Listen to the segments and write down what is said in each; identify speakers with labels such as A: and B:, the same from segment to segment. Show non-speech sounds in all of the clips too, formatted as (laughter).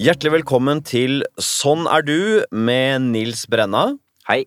A: Hjertelig velkommen til Sånn er du med Nils Brenna
B: Hei.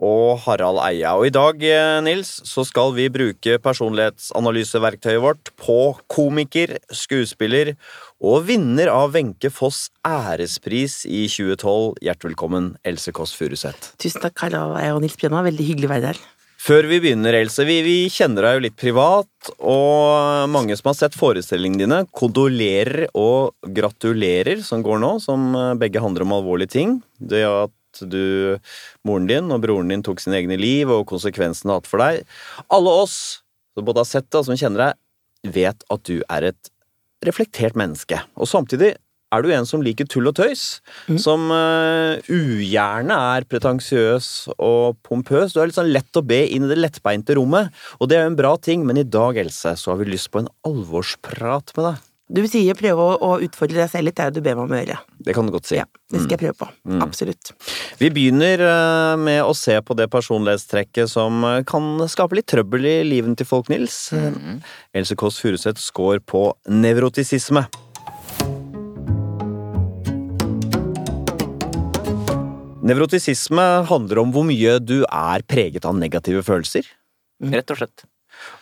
A: og Harald Eia. Og i dag, eh, Nils, så skal vi bruke personlighetsanalyseverktøyet vårt på komiker, skuespiller og vinner av Wenche Foss ærespris i 2012. Hjertelig velkommen, Else Kåss Furuseth.
C: Tusen takk, Harald Eia og Nils Brenna. Veldig hyggelig å være her.
A: Før vi begynner, Else, vi, vi kjenner deg jo litt privat, og mange som har sett forestillingene dine, kondolerer og gratulerer, som går nå, som eh, begge handler om alvorlige ting. Det at du, moren din og broren din tok sine egne liv, og konsekvensene har hatt for deg. Alle oss som både har sett det, og som kjenner deg, vet at du er et reflektert menneske. Og samtidig er du en som liker tull og tøys.
C: mm.
A: Som uh, ugjerne er pretensiøs og pompøs. Du er litt sånn lett å be inn i det lettbeinte rommet. Og det er jo en bra ting, men i dag, Else, så har vi lyst på en alvorsprat med deg.
C: Du sier prøve å, å utfordre deg selv litt, det er det du ber meg om å gjøre.
A: Det kan du godt si.
C: Ja, det skal jeg prøve på.
A: Mm.
C: Absolutt.
A: Vi begynner eh, med å se på det personlighetstrekket som eh, kan skape litt trøbbel i livet til folk, Nils.
B: Mm.
A: Else Kåss Furuseth scorer på nevrotisisme. Nevrotisisme handler om hvor mye du er preget av negative følelser.
B: Rett og slett.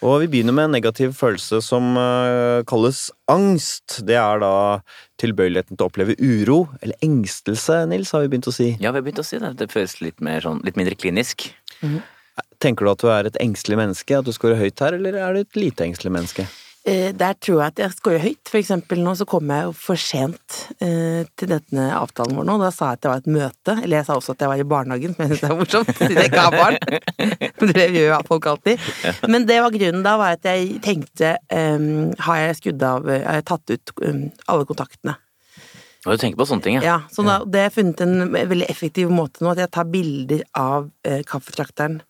A: Og vi begynner med en negativ følelse som eh, kalles angst. Det er da tilbøyeligheten til å oppleve uro, eller engstelse, Nils, har vi begynt å si.
B: Ja, vi har begynt å si det. Det føles litt, mer sånn, litt mindre klinisk.
A: Tenker du at du er et engstelig menneske, at du scorer høyt her, eller er du et lite engstelig menneske?
C: Eh, der tror jeg at jeg skårer høyt. For eksempel nå så kom jeg jo for sent eh, til denne avtalen vår nå. Da sa jeg at det var et møte. Eller jeg sa også at jeg var i barnehagen, som jeg syns er morsomt, siden jeg ikke har barn. (laughs) det gjør jo folk alltid. Men det var grunnen da, var at jeg tenkte um, Har jeg skrudd av Har jeg tatt ut um, alle kontaktene?
B: Og du tenker på sånne ting, ja.
C: Ja, så da, det har jeg funnet en veldig effektiv måte nå, at jeg tar bilder av eh, kaffetrakteren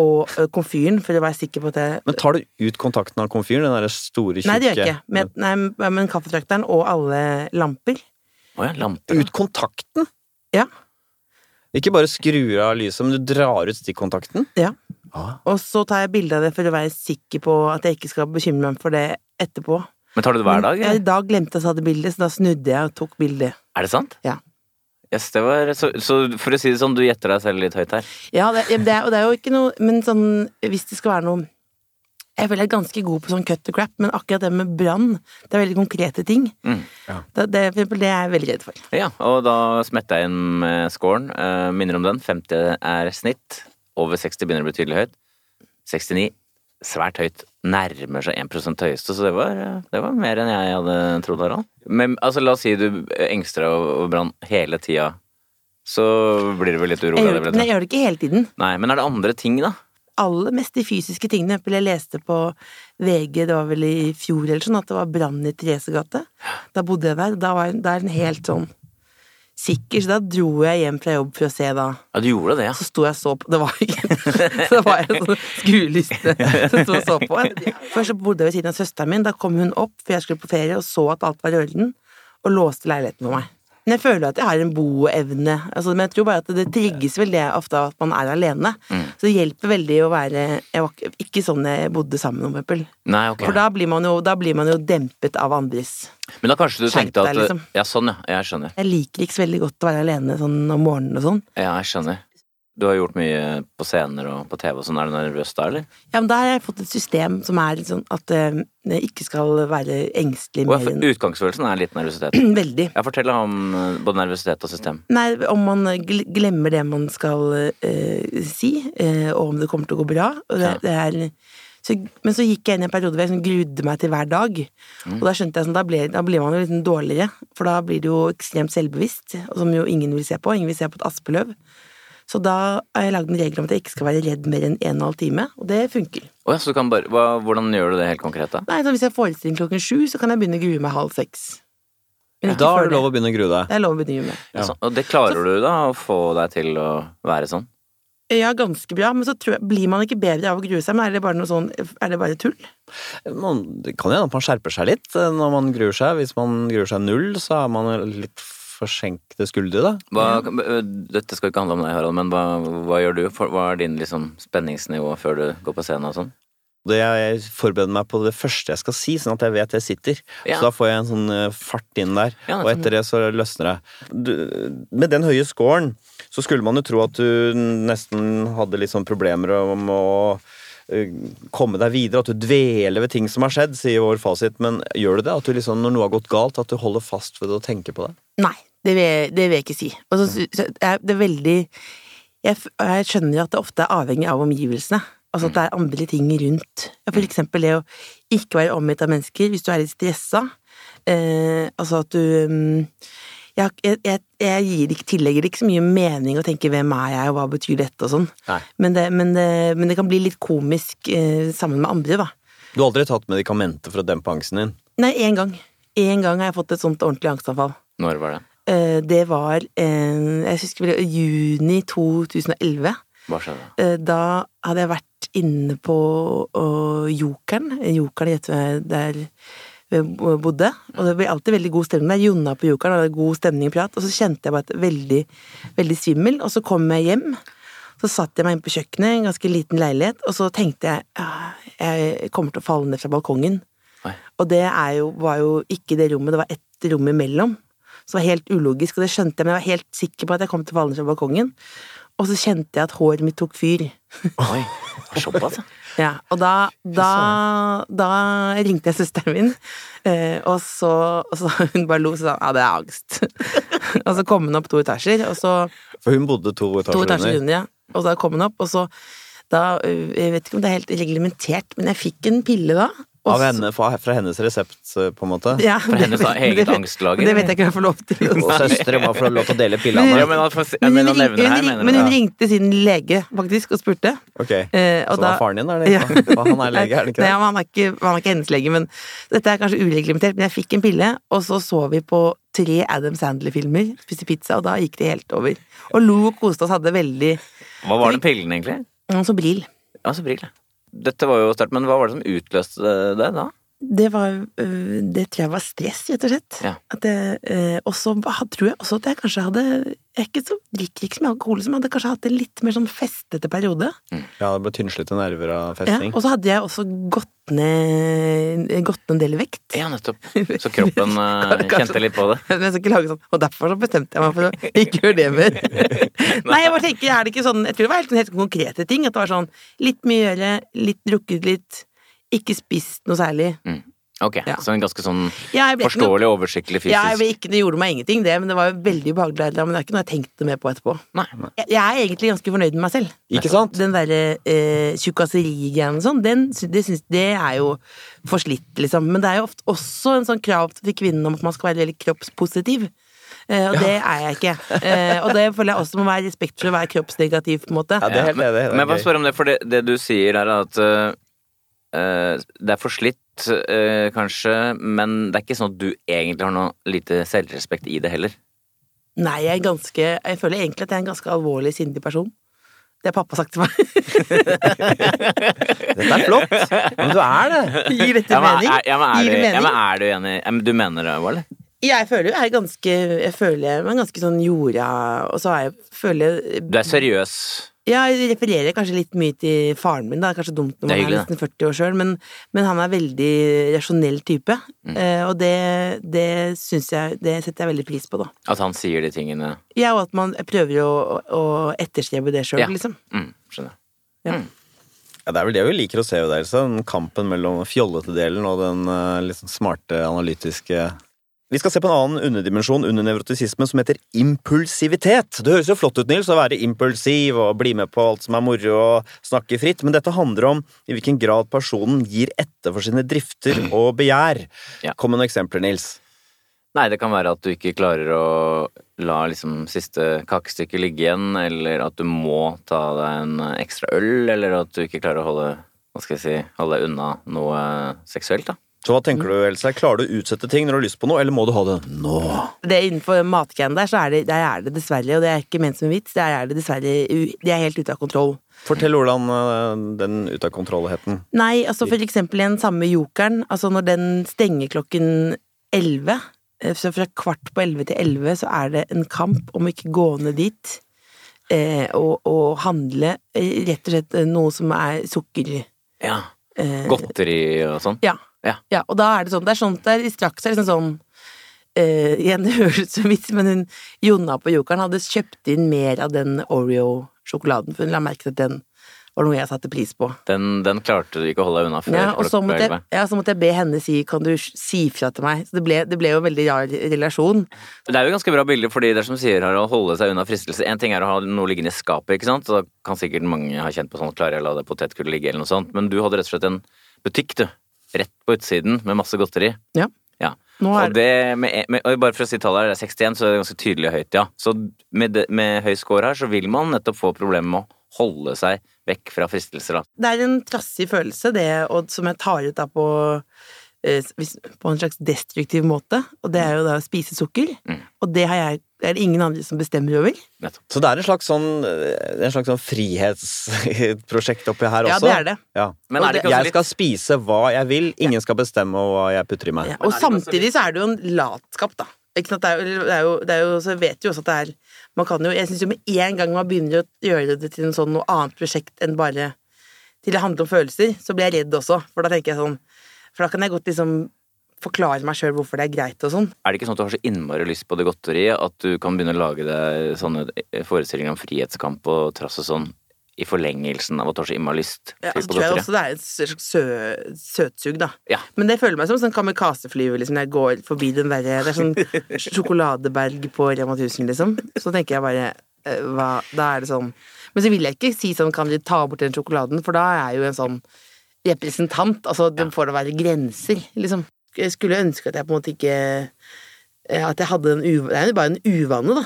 C: og eh, komfyren, for å være sikker på at jeg
A: Men tar du ut kontakten av komfyren, den der store, tjukke
C: Nei, det gjør jeg ikke. Med, nei, men kaffetrakteren og alle lamper.
B: Å ja, lamper.
A: Ut kontakten?
C: Ja.
A: Ikke bare skrur av lyset, men du drar ut stikkontakten?
C: Ja.
A: Ah.
C: Og så tar jeg bilde av det for å være sikker på at jeg ikke skal bekymre meg for det etterpå.
B: Men tar du det hver dag? Eller?
C: I dag glemte jeg å ta det bildet, så da snudde jeg og tok bilde.
B: Er det sant?
C: Ja.
B: Yes, det var, så, så for å si det sånn, du gjetter deg selv litt høyt her.
C: Ja, det, det og det er jo ikke noe Men sånn, hvis det skal være noe Jeg føler jeg er ganske god på sånn cut the crap, men akkurat det med brann, det er veldig konkrete ting.
B: Mm.
C: Det, det, for eksempel, det er jeg veldig redd for.
B: Ja, og da smetter jeg inn med scoren. Uh, minner om den. 50 er snitt. Over 60 begynner å bli tydelig høyt. 69 svært høyt. Nærmer seg 1% høyeste, så det var, det var mer enn jeg hadde trodd, Harald. Men altså, la oss si du engster deg over brann hele tida. Så blir det vel litt urolig Jeg
C: gjør,
B: det,
C: men
B: jeg
C: jeg gjør det ikke hele tiden.
B: Nei, men er det andre ting, da?
C: aller mest de fysiske tingene. Jeg leste på VG, det var vel i fjor eller sånn, at det var brann i Therese gate. Da bodde jeg der. Da var er den helt sånn sikker, så da dro jeg hjem fra jobb for å se da.
B: Ja, du gjorde det, ja.
C: Så sto jeg og så på Det var ikke Så (laughs) det var en sånn skueliste som sto og så på. Først så bodde jeg ved siden av søsteren min. Da kom hun opp, for jeg skulle på ferie, og så at alt var i orden, og låste leiligheten for meg. Men jeg føler at jeg har en boevne. Altså, men jeg tror bare at det trigges vel det ofte av at man er alene. Så det hjelper veldig å være Jeg var ikke- sånn jeg bodde sammen med, eksempel.
B: Nei, ok.
C: For da blir, man jo, da blir man jo dempet av andres.
B: Men da kanskje du tenkte at
C: liksom.
B: Ja, sånn, ja. Jeg skjønner.
C: Jeg liker ikke så veldig godt å være alene sånn om morgenen og sånn.
B: Ja, jeg skjønner. Du har gjort mye på scener og på TV og sånn. Er du nervøs da, eller?
C: Ja, men da har jeg fått et system som er litt sånn at eh, jeg ikke skal være engstelig mer enn
B: Utgangsfølelsen er litt nervøsitet. (clears throat)
C: Veldig.
B: Ja, fortell om eh, både nervøsitet og system.
C: Nei, om man glemmer det man skal eh, si, eh, og om det kommer til å gå bra. Og det,
B: Ja.
C: det er, så, men så gikk jeg inn i en periode hvor jeg sånn grudde meg til hver dag.
B: Mm.
C: Og da skjønte jeg sånn, da, blir, da blir man jo litt sånn dårligere, for da blir det jo ekstremt selvbevisst, og som jo ingen vil se på. Ingen vil se på et aspeløv. Så da har jeg lagd en regel om at jeg ikke skal være redd mer enn en og en halv time, og det funker.
B: Oh, ja, så kan bare, hva, hvordan gjør du det helt konkret, da?
C: Nei, så Hvis jeg forestiller forestilling klokken sju, så kan jeg begynne å grue meg halv seks.
A: Da
C: har
A: er det lov å begynne å grue deg.
C: Det er lov å begynne med.
A: Ja.
B: Så, og det klarer du da, å få deg til å være sånn?
C: Ja, ganske bra, men så tror jeg, blir man ikke bedre av å grue seg, men er det bare noe sånn, er det bare tull?
A: Man, det kan hende at man skjerper seg litt eh, når man gruer seg. Hvis man gruer seg null, så er man litt forsenkte skuldre, da.
B: Hva, Dette skal ikke handle om deg, Harald, men hva, hva gjør du? Hva er din liksom, spenningsnivå før du går på scenen og sånn?
A: Det jeg forbereder meg på det første jeg skal si, sånn at jeg vet jeg sitter.
B: Ja.
A: Så da får jeg en sånn eh, fart inn der,
B: Ja,
A: og etter det så løsner det. Med den høye scoren så skulle man jo tro at du nesten hadde litt sånn problemer om å eh, komme deg videre, at du dveler ved ting som har skjedd, sier vår fasit. Men gjør du det? At du liksom, når noe har gått galt, at du holder fast ved det og tenker på det?
C: Nei, det vil, det vil jeg ikke si. Og så, så er det er veldig jeg, jeg skjønner at det ofte er avhengig av omgivelsene. Altså at det er andre ting rundt. For eksempel det å ikke være omgitt av mennesker hvis du er litt stressa. Eh, altså at du mm, jeg, jeg, jeg, gir ikke, tillegger ikke så mye mening å tenke 'hvem er jeg', og 'hva betyr dette', og sånn. Men det, men, det, men det kan bli litt komisk eh, sammen med andre, da.
A: Du har aldri tatt medikamenter for å dempe angsten din?
C: Nei, én gang. Én gang har jeg fått et sånt ordentlig angstanfall.
B: Når var det?
C: Eh, Det var eh, Jeg husker juni 2011.
B: Hva skjedde?
C: Eh, Da hadde jeg vært inne på Jokeren. Jokeren ved der vi bodde. Og det ble alltid veldig god stemning Det er Jonna på Jokeren, og det var god stemning og prat. Og så kjente jeg bare at veldig, veldig svimmel. Og så kom jeg hjem. Så satt jeg meg inn på kjøkkenet, en ganske liten leilighet, og så tenkte jeg «Ah, jeg kommer til å falle ned fra balkongen.
B: Oi.
C: Og det er jo, var jo ikke det rommet, det var ett rom imellom. Det var helt ulogisk, og det skjønte jeg, men jeg var helt sikker på at jeg kom til å falle ned fra balkongen. Og så kjente jeg at håret mitt tok fyr.
B: Oi, såpass, (laughs) ja.
C: Og da, da, da ringte jeg søsteren min, eh, og så, og så (laughs) hun bare lo og sa ja, det er angst. (laughs) og så kom hun opp to etasjer, og så
A: For hun bodde to etasjer,
C: to etasjer
A: under.
C: ja. Og da kom hun opp, og så da, øh, Jeg vet ikke om det er helt reglementert, men jeg fikk en pille da.
A: Av henne, fra, fra hennes resept, på en måte?
C: Ja,
B: For hennes
C: det-
B: eget
C: det
B: angstlager,
C: Det vet jeg ikke om jeg får lov til. å
A: Og søstre må få lov til å dele
B: Ja,
A: pillene.
B: men, altså, jeg
C: Men hun,
B: her,
C: men hun ringte sin lege, faktisk, og spurte.
A: Ok,
C: Eh, og
A: Så det
C: da-
A: er faren din, er det?
C: Ja.
A: Han er lege, er det ikke
C: Nei, han er ikke, han er ikke hennes lege, men dette er kanskje ureglementert. Men jeg fikk en pille, og så så vi på tre Adam Sandler-filmer, spiste pizza, og da gikk det helt over. Og lo og koste oss, hadde veldig
B: Hva var den pillen, egentlig?
C: Sobril. så
B: Sobril, bril, ja. Dette var jo sterkt, men hva var det som utløste det da?
C: Det var øh, Det tror jeg var stress, rett og slett.
B: Ja.
C: Øh, og så tror jeg også at jeg kanskje hadde Jeg er ikke så, drikker ikke så mye alkohol, jeg hadde kanskje hatt en litt mer sånn festete periode.
A: Ja, det ble tynnslitte nerver av
C: Ja,
A: festing.
C: og så hadde jeg også gått ned, gått ned en del i vekt.
B: Ja, nettopp. (laughs) Så kroppen eh, kjente litt på det.
C: Men jeg skal ikke lage sånn, og derfor så bestemte jeg meg for å (laughs) ikke gjøre det mer. (laughs) Nei, jeg bare tenker, er det ikke sånn Jeg tror det var helt, helt konkrete ting. At det var sånn litt mye å gjøre, litt drukket litt, ikke spist noe særlig.
B: Ok,
C: Ja.
B: så en ganske sånn
C: Ja, jeg ble noe-
B: forståelig, oversiktlig
C: Ja, jeg
B: fysisk
C: ble ikke, det gjorde meg ingenting, det, men det var jo veldig ubehagelig. Men det er ikke noe jeg tenkte mer på etterpå.
B: Nei.
C: Jeg, jeg er egentlig ganske fornøyd med meg selv.
A: Ikke sant?
C: Den derre eh, tjukkaserigreiene og sånn, den, det, syns, det er jo forslitt, liksom. Men det er jo ofte også en sånn krav til kvinnen om at man skal være veldig kroppspositiv. Eh, og det er jeg ikke. Eh, og det føler jeg også må være respekt for å være kroppsnegativ, på en måte.
A: Ja, det er helt det er
B: Men jeg bare spør om det, for det, det du sier er at eh, det er forslitt, eh, kanskje, men det er ikke sånn at du egentlig har noe lite selvrespekt i det heller.
C: Nei, jeg er ganske Jeg føler egentlig at jeg er en ganske alvorlig sindig person. Det har pappa sagt til meg. (laughs)
A: Dette er flott! Men du er det!
C: Gir dette
B: Ja, men,
C: mening?
B: er, ja, men, er,
C: Gir
B: du,
C: mening?
B: ja, men er du enig? Ja, men Du mener det eller?
C: Jeg føler jo jeg er ganske Jeg føler er ganske sånn jorda Og så er jeg føler
B: Du er seriøs.
C: Ja, jeg refererer kanskje litt mye til faren min. Det er kanskje dumt når man er
B: er
C: nesten 40 år sjøl, men, men han er veldig rasjonell type.
B: Mm.
C: Eh, og det, det syns jeg Det setter jeg veldig pris på, da.
B: At han sier de tingene.
C: Ja, og at man prøver å, å etterstrebe det sjøl,
B: Ja.
C: liksom.
B: Mm, skjønner.
C: Ja.
A: Ja, det er vel det vi liker å se, ved deg, Elsa. den kampen mellom fjollete delen og den sånn smarte, analytiske Vi skal se på en annen underdimensjon under nevrotisisme som heter impulsivitet. Det høres jo flott ut, Nils, å være impulsiv og bli med på alt som er moro og snakke fritt, men dette handler om i hvilken grad personen gir etter for sine drifter og begjær.
B: Ja.
A: Kom med noen eksempler, Nils.
B: Nei, det kan være at du ikke klarer å la liksom siste kakestykket ligge igjen, eller at du må ta deg en ekstra øl, eller at du ikke klarer å holde hva skal jeg si, holde deg unna noe seksuelt, da.
A: Så hva tenker du, Else? Klarer du å utsette ting når du har lyst på noe, eller må du ha det nå?
C: Det er Innenfor matgreiene der, så er det, der er det dessverre, og det er ikke ment som en vits, der er det dessverre De er helt ute av kontroll.
A: Fortell hvordan eh, den ut av kontrollheten
C: Nei, altså for eksempel i den samme jokeren, altså når den stenger klokken elleve, eh, så fra kvart på elleve til elleve, så er det en kamp om ikke gå ned dit eh, og, og handle eh, rett og slett noe som er sukker.
B: Ja.
C: Eh,
B: Godteri og sånn.
C: Ja.
B: Ja.
C: ja. Og da er det sånn, det er sånn, det er straks er liksom sånn uh, Igjen, (laughs) det høres ut som vits, men hun Jonna på Jokeren hadde kjøpt inn mer av den Oreo-sjokoladen, for hun la merke til at den var noe jeg satte pris på.
B: Den, den klarte du ikke å holde deg unna før
C: Ja, og så måtte, jeg, ja, så måtte jeg be henne si kan du si fra til meg. Så det ble, det ble jo en veldig rar relasjon.
B: Det er jo ganske bra bilde, fordi det er som sier, her, å holde seg unna fristelse. En ting er å ha noe liggende i skapet, ikke sant, så da kan sikkert mange ha kjent på sånn klarer jeg å la det potetgullet ligge, eller noe sånt, men du hadde rett og slett en butikk, du, rett på utsiden med masse godteri.
C: Ja.
B: Ja. Og det, med, med, og bare for å si tallet her, det er 61, så er det ganske tydelig høyt, ja. Så med, det, med høy score her, så vil man nettopp få problemer med å holde seg vekk fra fristelser, da.
C: Det er en trassig følelse, det, Odd, som jeg tar ut da på på en slags destruktiv måte, og det er jo da å spise sukker.
B: Mm.
C: Og det har jeg, det er det ingen andre som bestemmer over.
A: Så det er en slags sånn, er en slags sånn frihetsprosjekt oppi her
C: Ja,
A: også?
C: det er det.
A: Ja.
B: Men er det
A: Jeg
B: litt
A: skal spise hva jeg vil, ingen skal bestemme hva jeg putter i meg.
C: Ja, og samtidig så er det jo en latskap, da. Ikke sant? Det er, jo, det er jo, det er jo, så vet jo også at det er Man kan jo Jeg syns jo med en gang man begynner å gjøre det til en sånn noe annet prosjekt enn bare til det handler om følelser, så blir jeg redd også. For da tenker jeg sånn For da kan jeg godt liksom forklare meg sjøl hvorfor det er greit og sånn.
B: Er det ikke sånn at du har så innmari lyst på det godteriet at du kan begynne å lage deg sånne forestillinger om frihetskamp og trass og sånn i forlengelsen av at du har så innmari lyst
C: Ja,
B: til
C: så
B: på
C: tror jeg også det er et sø, søtsug, da.
B: Ja.
C: Men det føler meg som sånn kamikazeflyver liksom, når jeg går forbi den derre Det er sånn (laughs) sjokoladeberg på Rema 1000, liksom. Så tenker jeg bare eh, hva Da er det sånn Men så vil jeg ikke si sånn Kan dere ta bort den sjokoladen? For da er jeg jo en sånn representant. Altså, det får det være grenser, liksom. Jeg skulle ønske at jeg på en måte ikke eh, At jeg hadde en uvane Det er jo bare en uvane, da.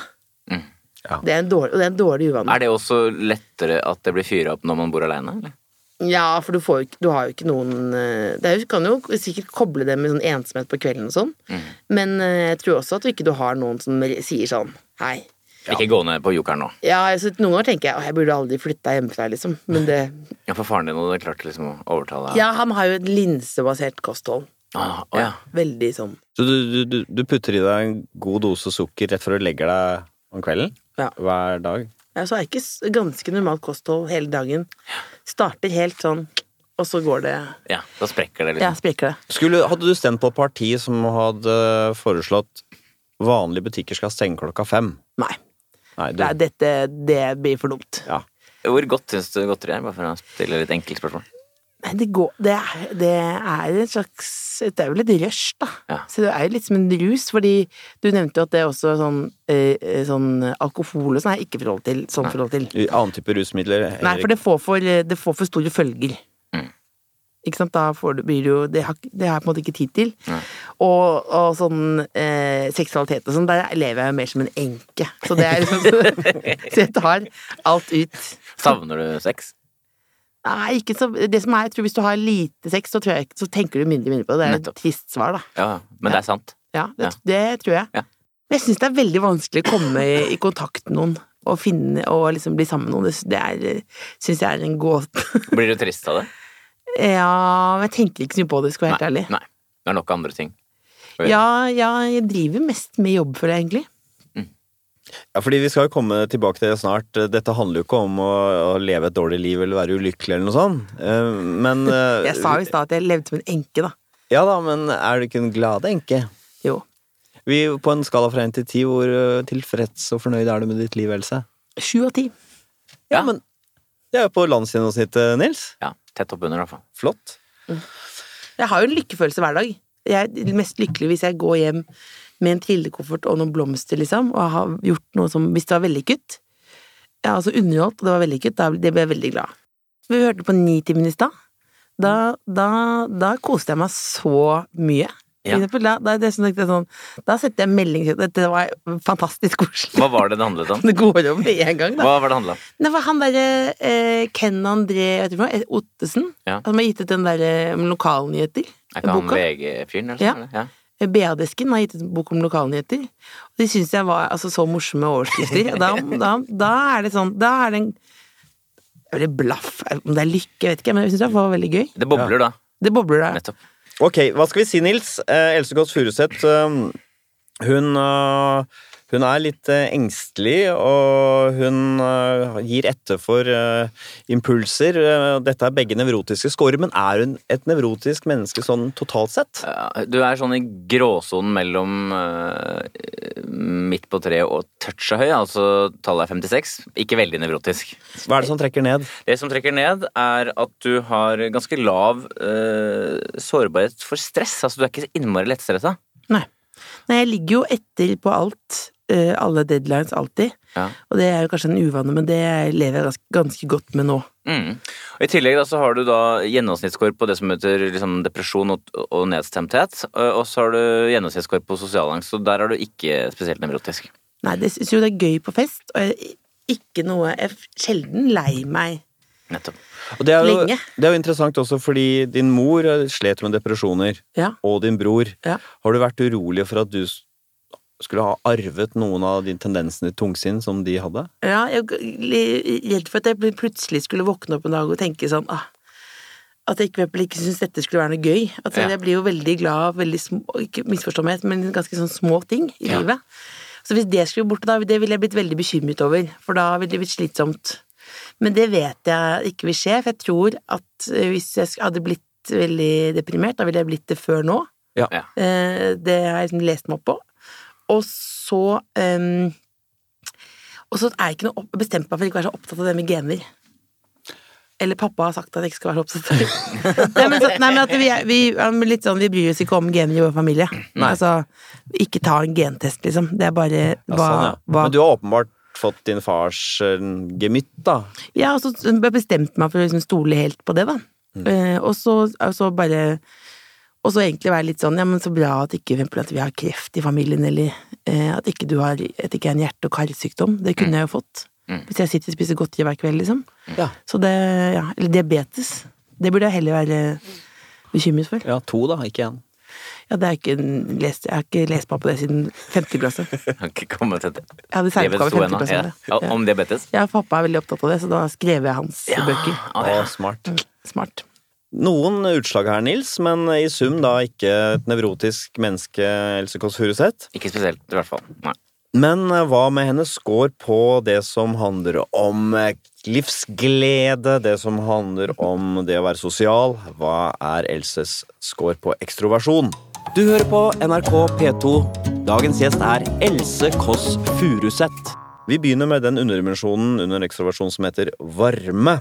B: Mm.
A: Ja.
C: Det er en dårlig, og det er en dårlig uvane.
B: Er det også lettere at det blir fyra opp når man bor aleine, eller?
C: Ja, for du, får du har jo ikke noen eh, Det er, kan jo sikkert koble det med sånn ensomhet på kvelden og sånn,
B: Mm.
C: men eh, jeg tror også at du ikke du har noen som sier sånn Hei.
B: Ikke gå ned på jokeren nå.
C: Ja, altså, Noen ganger tenker jeg at jeg burde aldri flytta hjemmefra, liksom. Men det
B: Ja, for faren din hadde klart liksom å overtale
C: Ja, han har jo et linsebasert kosthold.
B: Ah, oh, ja.
C: Veldig sånn
A: Så du, du, du, putter i deg en god dose sukker rett før du legger deg om kvelden?
C: Ja.
A: Hver dag?
C: ja, Så jeg ikke ganske normalt kosthold hele dagen. Starter helt sånn, og så går det
B: ja. Da sprekker det liksom.
C: Ja, sprekker det.
A: Skulle, hadde du stemt på et parti som hadde foreslått vanlige butikker skal stenge klokka fem?
C: Nei.
A: Nei, du,
C: Nei, dette det blir for dumt.
A: ja.
B: Hvor godt syns du godteri er? Bare for å stille litt enkelt spørsmål.
C: Nei, det går Det er, det er en slags Det er vel et rush, da.
B: Ja.
C: Så det er jo litt som en rus, fordi du nevnte jo at det er også sånn, eh, eh, sånn alkohol og sånn er ikke forhold til, sånn forhold til.
A: Annen type rusmidler
C: Nei, for det får for, det får for store følger. Ikke sant, da får du, blir det jo det har, det har jeg på en måte ikke tid til. Og, og sånn eh, seksualitet og sånn, der lever jeg jo mer som en enke. Så det er liksom (laughs) Så jeg tar alt ut.
B: Savner du sex?
C: Nei, ikke så Det som er, jeg tror hvis du har lite sex, så, tror jeg, så tenker du mindre mindre på det. Det er
B: Nettopp.
C: et trist svar, da.
B: Ja, men det er sant.
C: Ja, det,
B: Ja.
C: det tror jeg.
B: Ja.
C: Men jeg syns det er veldig vanskelig å komme i, i kontakt med noen og finne og liksom bli sammen med noen. Det, syns jeg er en gåte.
B: Blir du trist av det?
C: Ja, men jeg tenker ikke så mye på det, skal jeg være helt ærlig.
B: Nei. Det er nok andre ting.
C: Ja, ja, jeg driver mest med jobb, føler jeg egentlig.
A: Ja, fordi vi skal jo komme tilbake til det snart. Dette handler jo ikke om å, å leve et dårlig liv eller være ulykkelig eller noe sånt. Eh, Men (laughs) eh,
C: Jeg sa jo i stad at jeg levde som en enke, da.
A: Ja da, men er du ikke en glad enke?
C: Jo.
A: Vi, på en skala fra 1 til 10, hvor eh, tilfreds og fornøyd er du med ditt liv, Else?
C: Sju av ti.
A: Ja,
B: Ja.
A: men det er jo på landsgjennomsnittet, Nils.
B: Ja, Tett oppunder, i hvert fall.
A: Flott.
C: Jeg har jo en lykkefølelse hver dag. Jeg er mest lykkelig hvis jeg går hjem med en trillekoffert og noen blomster, liksom, og har gjort noe som Hvis det var vellykket. Ja, altså underholdt, og det var vellykket, da det ble jeg veldig glad. Vi hørte på Nitimen i stad. Da, da, da koste jeg meg så mye.
B: Ja.
C: da, da, det det sånn, da setter jeg melding Dette var fantastisk koselig.
B: Hva var det det handlet om? (laughs)
C: Det går over med en gang, da.
B: Hva var det handlet om?
C: Det var han derre eh, Ken André hva, Ottesen,
B: Ja.
C: som har gitt ut den derre om lokalnyheter.
B: Er ikke han. VG-fyren, eller
C: Ja.
B: sånn? Ja.
C: BA-desken har gitt ut en bok om lokalnyheter. Og de syns jeg var altså, så morsomme overskrifter. Da, da, da er det sånn Da er det en Eller blaff? Om det er lykke, jeg vet ikke, men jeg syns det var veldig gøy.
B: Det bobler, da.
C: Det bobler da.
B: Nettopp.
A: Ok, hva skal vi si, Nils? Eh, Else Kåss Furuseth, eh, hun, eh, Hun er litt eh, engstelig, og hun eh, gir etter for eh, impulser. Dette er begge nevrotiske scorer, men er hun et nevrotisk menneske sånn totalt sett?
B: Du er sånn i gråsonen mellom midt på treet og toucha høy, altså tallet er 56. Ikke veldig nevrotisk.
A: Hva er det som trekker ned?
B: Det som trekker ned, er at du har ganske lav sårbarhet for stress. Altså du er ikke så innmari lettstressa.
C: Nei. Nei, jeg ligger jo etter på alt. Eh, alle deadlines alltid.
B: Ja.
C: Og det er jo kanskje en uvane, men det lever jeg ganske, ganske godt med nå.
B: Mm. Og I tillegg da, så har du da gjennomsnittskår på det som heter liksom, depresjon og, og nedstemthet. Og så har du gjennomsnittskår på sosialangst, så der er du ikke spesielt nevrotisk.
C: Nei, det syns jo det er gøy på fest, og jeg, ikke noe Jeg er sjelden lei meg
B: Nettopp.
A: Og det er, jo, det er jo interessant også fordi din mor eh, slet med depresjoner,
C: Ja.
A: og din bror.
C: Ja.
A: Har du vært urolig for at du skulle ha arvet noen av de tendensene i tungsinn som de hadde?
C: Ja, jeg er redd for at jeg plutselig skulle våkne opp en dag og tenke sånn ah, At jeg ikke, ikke syntes dette skulle være noe gøy. At
B: Ja.
C: Jeg blir jo veldig glad av veldig små Ikke misforstå meg, men ganske sånn små ting i
B: Ja.
C: livet. Så hvis det skulle bort, da, det ville jeg blitt veldig bekymret over, for da ville det blitt slitsomt. Men det vet jeg ikke vil skje, for jeg tror at eh, hvis jeg hadde blitt veldig deprimert, da ville jeg blitt det før nå.
A: Ja.
B: Ja.
C: Eh, Det har jeg liksom lest meg opp på. Og så um, Og så er jeg ikke noe opp, bestemt meg for ikke å være så opptatt av det med gener. Eller pappa har sagt at jeg ikke skal være så opptatt av det. (laughs) nei, men, så, nei, men at vi, er- vi, litt sånn, vi bryr oss ikke om gener i vår familie. Altså, ikke ta en gentest, liksom. Det er bare
A: Ja, sånn, ja.
C: hva
A: Men du har åpenbart fått din fars eh, gemytt, da.
C: Ja, og så jeg bestemte meg for å liksom stole helt på det, da. Eh, og så, og så bare Og så egentlig være litt sånn, ja, men så bra at ikke for at vi har kreft i familien, eller eh, at ikke du har At ikke er en hjerte- og karsykdom. Det kunne jeg jo fått.
B: Mm.
C: Hvis jeg sitter og spiser godteri hver kveld, liksom.
A: Ja.
C: Så det Ja, eller diabetes. Det burde jeg heller være bekymret for.
A: Ja, to, da, ikke én.
C: Ja, det er ikke en- lest, jeg har ikke lest meg på det siden femte klasse. (laughs)
B: Jeg har ikke kommet til det.
C: Jeg hadde
B: 2
C: femte klasse.
B: Ja. Ja,
C: Ja.
B: Om diabetes?
C: ja, pappa er veldig opptatt av det, så da skrev jeg hans bøker.
B: Å,
A: Å,
B: ja.
A: smart.
C: Smart.
A: Noen utslag her, Nils, men i sum da ikke et nevrotisk menneske, Else Kåss Furuseth.
B: Ikke spesielt, i hvert fall. Nei.
A: Men eh, hva med hennes score på det som handler om eh, livsglede, det som handler om det å være sosial? Hva er Elses score på ekstroversjon? Du hører på NRK P2. Dagens gjest er Else Kåss Furuseth. Vi begynner med den underdimensjonen under ekstroversjon som heter varme.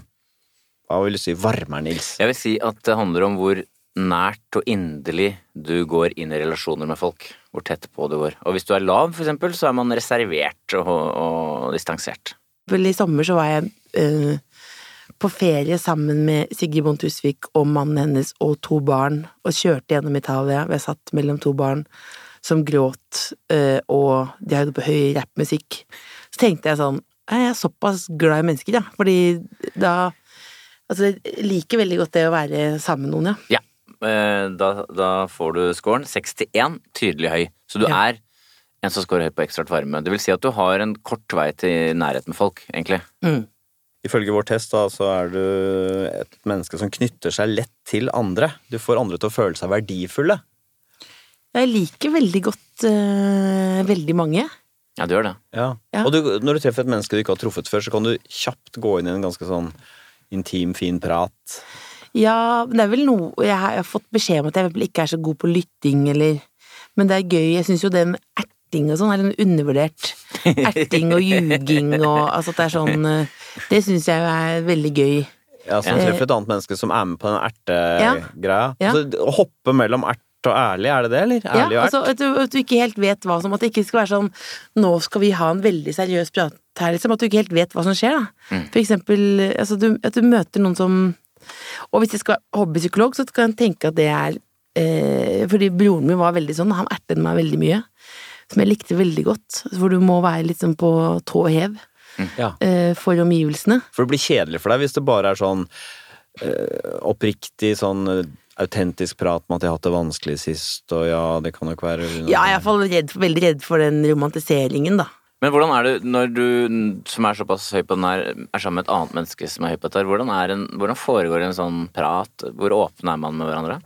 A: Hva vil du si varme er, Nils?
B: Jeg vil si at det handler om hvor nært og inderlig du går inn i relasjoner med folk. Hvor tett på du går. Og hvis du er lav, for eksempel, så er man reservert og, og distansert.
C: Vel, i sommer så var jeg eh, på ferie sammen med Sigrid Bonde Tusvik og mannen hennes og to barn, og kjørte gjennom Italia. Vi satt mellom to barn som gråt, eh, og de hadde på høy rappmusikk. Så tenkte jeg sånn Jeg er såpass glad i mennesker, ja. Fordi da Altså, jeg liker veldig godt det å være sammen med noen, ja.
B: Ja, eh, da, da får du scoren 61, tydelig høy. Så du
C: Ja.
B: er en som scorer høyt på ekstraart varme. Det vil si at du har en kort vei til nærhet med folk, egentlig.
C: Mm.
A: Ifølge vår test da, så er du et menneske som knytter seg lett til andre. Du får andre til å føle seg verdifulle.
C: Jeg liker veldig godt øh, veldig mange.
B: Ja, du gjør det.
A: Ja.
C: Ja.
A: Og du, når du treffer et menneske du ikke har truffet før, så kan du kjapt gå inn i en ganske sånn intim, fin prat.
C: Ja, men det er vel noe Jeg har, fått beskjed om at jeg ikke er så god på lytting, eller Men det er gøy. Jeg syns jo det med erting og sånn er en undervurdert. Erting og ljuging og Altså at det er sånn eh, Det syns jeg er veldig gøy.
A: Ja,
C: Ja.
A: du treffer et annet menneske som er med på den ertegreia.
C: Ja.
A: Så å hoppe mellom ert og ærlig, er det det, eller?
C: Ja,
A: og ert?
C: altså at du, at du ikke helt vet hva som At det ikke skal være sånn Nå skal vi ha en veldig seriøs prat her, liksom. At du ikke helt vet hva som skjer, da.
B: Mm.
C: For eksempel altså, du, at du møter noen som Og hvis jeg skal være hobbypsykolog, så kan jeg tenke at det er eh, Fordi broren min var veldig sånn, han ertet meg veldig mye. Som jeg likte veldig godt. Hvor du må være litt sånn på tå hev
A: Ja.
C: eh, for omgivelsene.
A: For det blir kjedelig for deg hvis det bare er sånn eh, oppriktig sånn eh, autentisk prat med at jeg har hatt det vanskelig sist, og ja, det kan nok være
C: Ja, jeg er iallfall veldig redd for den romantiseringen, da.
B: Men hvordan er det når du, som er såpass høy på den her, er sammen med et annet menneske som er høy på dette, hvordan, en, hvordan foregår en sånn prat? Hvor åpne er man med hverandre?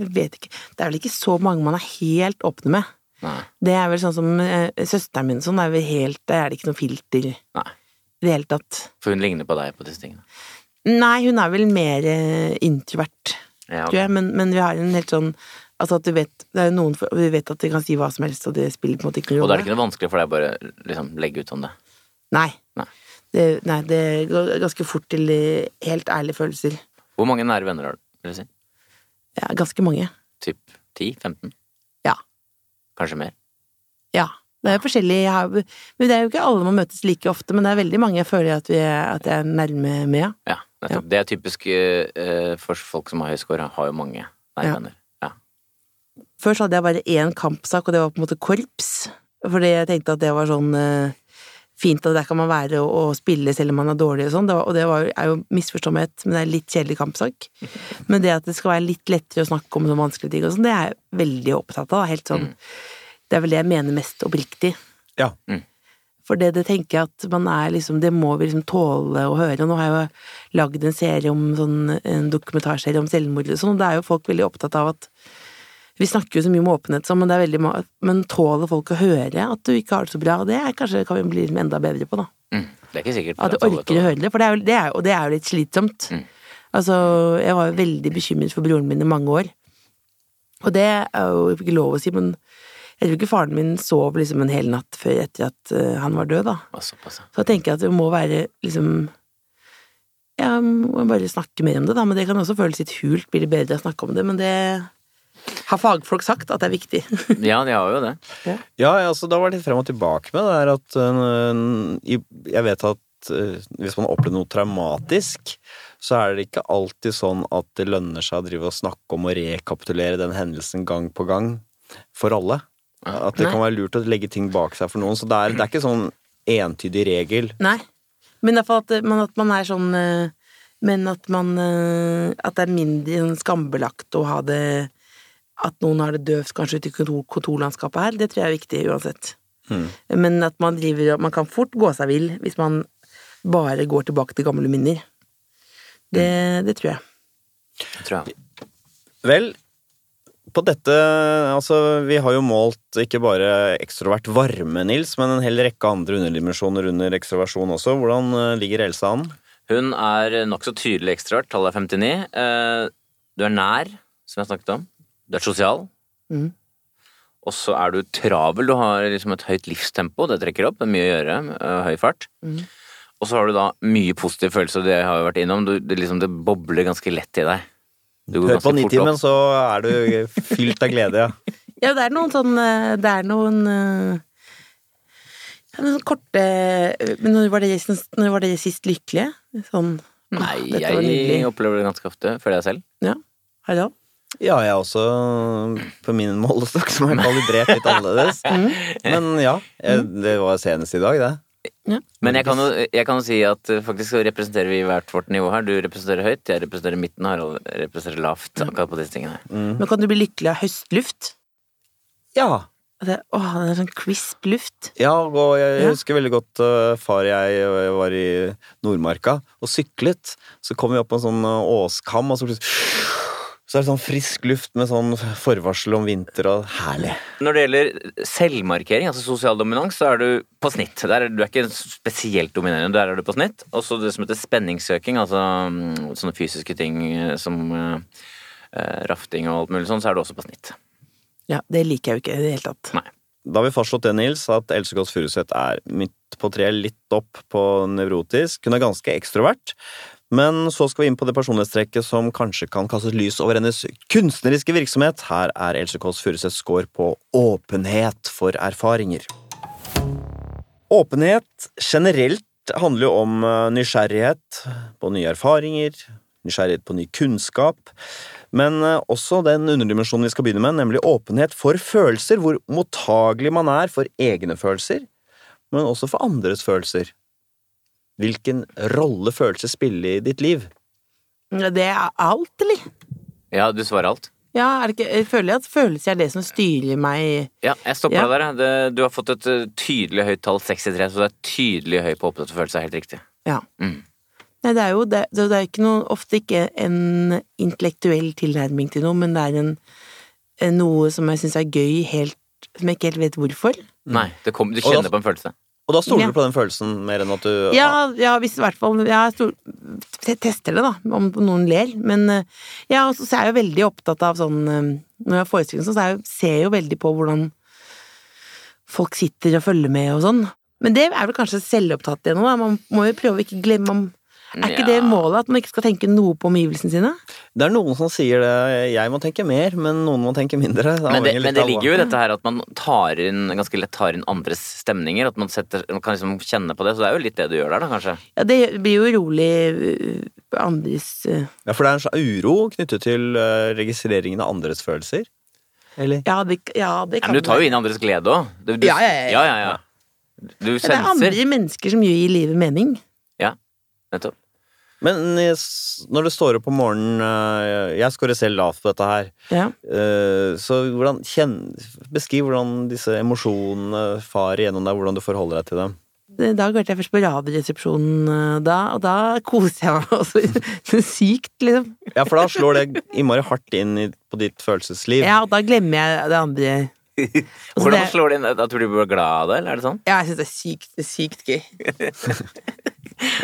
C: Jeg vet ikke. Det er vel ikke så mange man er helt åpne med.
B: Nei.
C: Det er vel sånn som eh, søsteren min sånn, er vel helt Der er det ikke noe filter i det hele tatt.
B: For hun ligner på deg på disse tingene.
C: Nei, hun er vel mer eh, introvert,
B: Ja,
C: tror jeg, men, men vi har en helt sånn Altså at du vet Det er jo noen for, Vi vet at de kan si hva som helst, og det spiller på en måte ikke noen
B: Og da er det ikke noe vanskelig for deg å bare liksom, legge ut om det.
C: Nei.
B: Nei.
C: Det, nei, det går ganske fort til eh, helt ærlige følelser.
B: Hvor mange nære venner har du? Vil du si?
C: Ja, ganske mange.
B: Typ 10-15?
C: Ja.
B: Kanskje mer?
C: Ja. Det er jo forskjellig Men det er jo ikke alle man møtes like ofte, men det er veldig mange jeg føler at, vi er, at jeg er nærme med.
B: Ja, nettopp. Det er typisk eh, for folk som har høy score, har jo mange nære
C: Ja. Før så hadde jeg bare én kampsak, og det var på en måte korps. Fordi jeg tenkte at det var sånn eh, fint, og der kan man være og, og spille selv om man er dårlig og sånn. Og det var, er jo misforståelighet, men det er litt kjedelig kampsak. (laughs) Men det at det skal være litt lettere å snakke om noen vanskelige ting og sånn, det er jeg veldig opptatt av. Helt sånn Det er vel det jeg mener mest oppriktig.
A: Ja.
C: For det, det tenker jeg at man er liksom Det må vi liksom tåle å høre. Og nå har jeg jo lagd en serie om sånn En dokumentarserie om selvmord og sånn, og det er jo folk veldig opptatt av at vi snakker jo så mye om åpenhet sånn, men det er veldig Men tåler folk å høre at du ikke har det så bra? Det er kanskje kan vi bli enda bedre på, da.
B: Mm. Det er ikke sikkert.
C: At du orker å høre det. For det er jo, det er, og det er jo litt slitsomt.
B: Mm.
C: Altså, jeg var jo veldig bekymret for broren min i mange år. Og det er jo ikke lov å si, men jeg tror ikke faren min sov liksom en hel natt før etter at eh, han var død, da.
B: Så da tenker
C: Så jeg tenker at det må være liksom Ja, må bare snakke mer om det, da. Men det kan også føles litt hult. Blir det bedre å snakke om det? Men det har fagfolk sagt at det er viktig. (laughs)
B: Ja, de har jo det.
A: Ja, altså, da var det litt frem og tilbake med det her at uh, Jeg vet at uh, hvis man har opplevd noe traumatisk, så er det ikke alltid sånn at det lønner seg å drive og snakke om og rekapitulere den hendelsen gang på gang for alle. At det
C: Nei.
A: kan være lurt å legge ting bak seg for noen. Så det er, det er ikke sånn entydig regel.
C: Nei. Men iallfall at, men at man er sånn Men at man At det er mindre sånn skambelagt å ha det At noen har det døvt kanskje ute i kontor, kontorlandskapet her, det tror jeg er viktig uansett.
A: Mm.
C: Men at man driver Man kan fort gå seg vill hvis man bare går tilbake til gamle minner. Det, det tror jeg.
B: Det tror jeg.
A: Vel, på dette Altså, vi har jo målt ikke bare ekstrovert varme, Nils, men en hel rekke andre underdimensjoner under ekstroversjon også. Hvordan øh, ligger Elsa an?
B: Hun er nokså tydelig ekstrovert, tallet er 59. Eh, Du er nær, som jeg snakket om. Du er sosial.
C: Mm.
B: Og så er du travel, du har liksom et høyt livstempo, det trekker opp, det er mye å gjøre, eh, høy fart.
C: Mm.
B: Og så har du da mye positive følelser, det har vi vært innom. Du, det, liksom, det bobler ganske lett i deg. Du går
A: Hør på Nitimen, så er du fylt av glede, ja. (laughs)
C: Ja, det er noen sånn eh, Det er noen eh, ja, noen sånn korte Men når var det, når var det sist lykkelige? Sånn
B: Nei, jeg opplever det ganske ofte, føler jeg selv.
C: Ja. Hallo?
A: Ja, jeg er også på min målestokk, som er kalibrert litt annerledes. (laughs) Men ja, jeg, det var senest i dag, det.
B: Men jeg kan, jo, jeg kan jo si at eh, faktisk representerer vi hvert vårt nivå her. Du representerer høyt, jeg representerer midten, Harald representerer lavt akkurat på disse tingene.
C: Men kan du bli lykkelig av høstluft?
A: Ja.
C: Det, åh, det er sånn crisp luft.
A: Ja, og jeg
C: Ja.
A: husker veldig godt uh, far jeg jeg var i Nordmarka og syklet. Så kom vi opp på en sånn åskam, og så plutselig så er det sånn frisk luft med sånn forvarsel om vinter og herlig.
B: Når det gjelder selvmarkering, altså sosial dominans, så er du på snitt. Der er, du er ikke spesielt dominerende, der er du på snitt. Og så det som heter spenningssøking, altså mm, sånne fysiske ting eh, som eh, rafting og alt mulig sånn, så er du også på snitt.
C: Ja, det liker jeg jo ikke i det hele tatt.
B: Nei.
A: Da har vi fastslått det, Nils, at Else Kåss Furuseth er midt på treet, litt opp på nevrotisk. Hun er ganske ekstrovert. Men så skal vi inn på det personlighetstrekket som kanskje kan kastes lys over hennes kunstneriske virksomhet. Her er Else Kåss Furuseths score på åpenhet for erfaringer. Åpenhet generelt handler jo om eh, nysgjerrighet på nye erfaringer, nysgjerrighet på ny kunnskap, men eh, også den underdimensjonen vi skal begynne med, nemlig åpenhet for følelser, hvor mottagelig man er for egne følelser, men også for andres følelser. Hvilken rolle følelser spiller i ditt liv?
C: Det er alt, eller?
B: Ja, du svarer alt.
C: Ja, er det ikke, jeg føler at følelser er det som styrer meg
B: Ja, jeg stopper
C: Ja.
B: deg der. Det, du har fått et eh, tydelig høyt tall, 63, så du er tydelig høy på opptatt følelse, er helt riktig.
C: Ja.
B: Mm.
C: Nei, det er jo det, det er ikke noe, ofte ikke en intellektuell tilnærming til noe, men det er en, noe som jeg syns er gøy helt som jeg ikke helt vet hvorfor.
B: Nei, det kom, du
A: kjenner da-
B: på en følelse.
A: Og da stoler du på den følelsen mer enn at du
C: Ja, ja hvis i hvert fall Jeg stor- tester det, da, om noen ler. Men eh, ja, og så er jeg jo veldig opptatt av sånn eh, Når jeg har forestilling, sånn, så jeg, ser jeg jo veldig på hvordan folk sitter og følger med og sånn. Men det er vel kanskje selvopptatt igjen nå, da. Man må jo prøve å ikke glemme man, Er ikke det målet at man ikke skal tenke noe på omgivelsene sine?
A: Det er noen som sier det. Jeg må tenke mer, men noen må tenke mindre. Det
B: Men det, men det ligger jo i dette her at man tar inn, ganske lett tar inn andres stemninger. At man, setter, man kan liksom kjenne på det. Så det er jo litt det du gjør der, da, kanskje.
C: Ja, det blir jo rolig øh, andres øh,
A: Ja, for det er en slags uro knyttet til eh, registreringen av andres følelser. Eller?
C: Ja, det, ja, det
B: Ja,
C: kan
B: men du tar jo inn andres glede òg.
C: Ja, ja, ja, ja.
B: ja, ja, ja. Du
C: Ja, Det er andre mennesker som gir livet mening.
B: Ja, Nettopp.
A: Men eh, når du står opp om morgenen eh, Jeg skårer selv lavt på dette her.
C: Ja.
A: eh, Så hvordan kjenn, Beskriv hvordan disse emosjonene farer gjennom deg, hvordan du forholder deg til dem.
C: Da hørte jeg først på Radioresepsjonen øh, da, og da koser jeg meg (laughs) også sykt, liksom.
A: Ja, for da slår det innmari hardt inn på ditt følelsesliv.
C: Ja, og da glemmer jeg det andre. Også (laughs)
B: Hvordan
C: det-
B: slår det inn? Da tror du du blir glad av det, eller er det sånn?
C: Ja, jeg syns det er sykt, det sykt gøy. (laughs)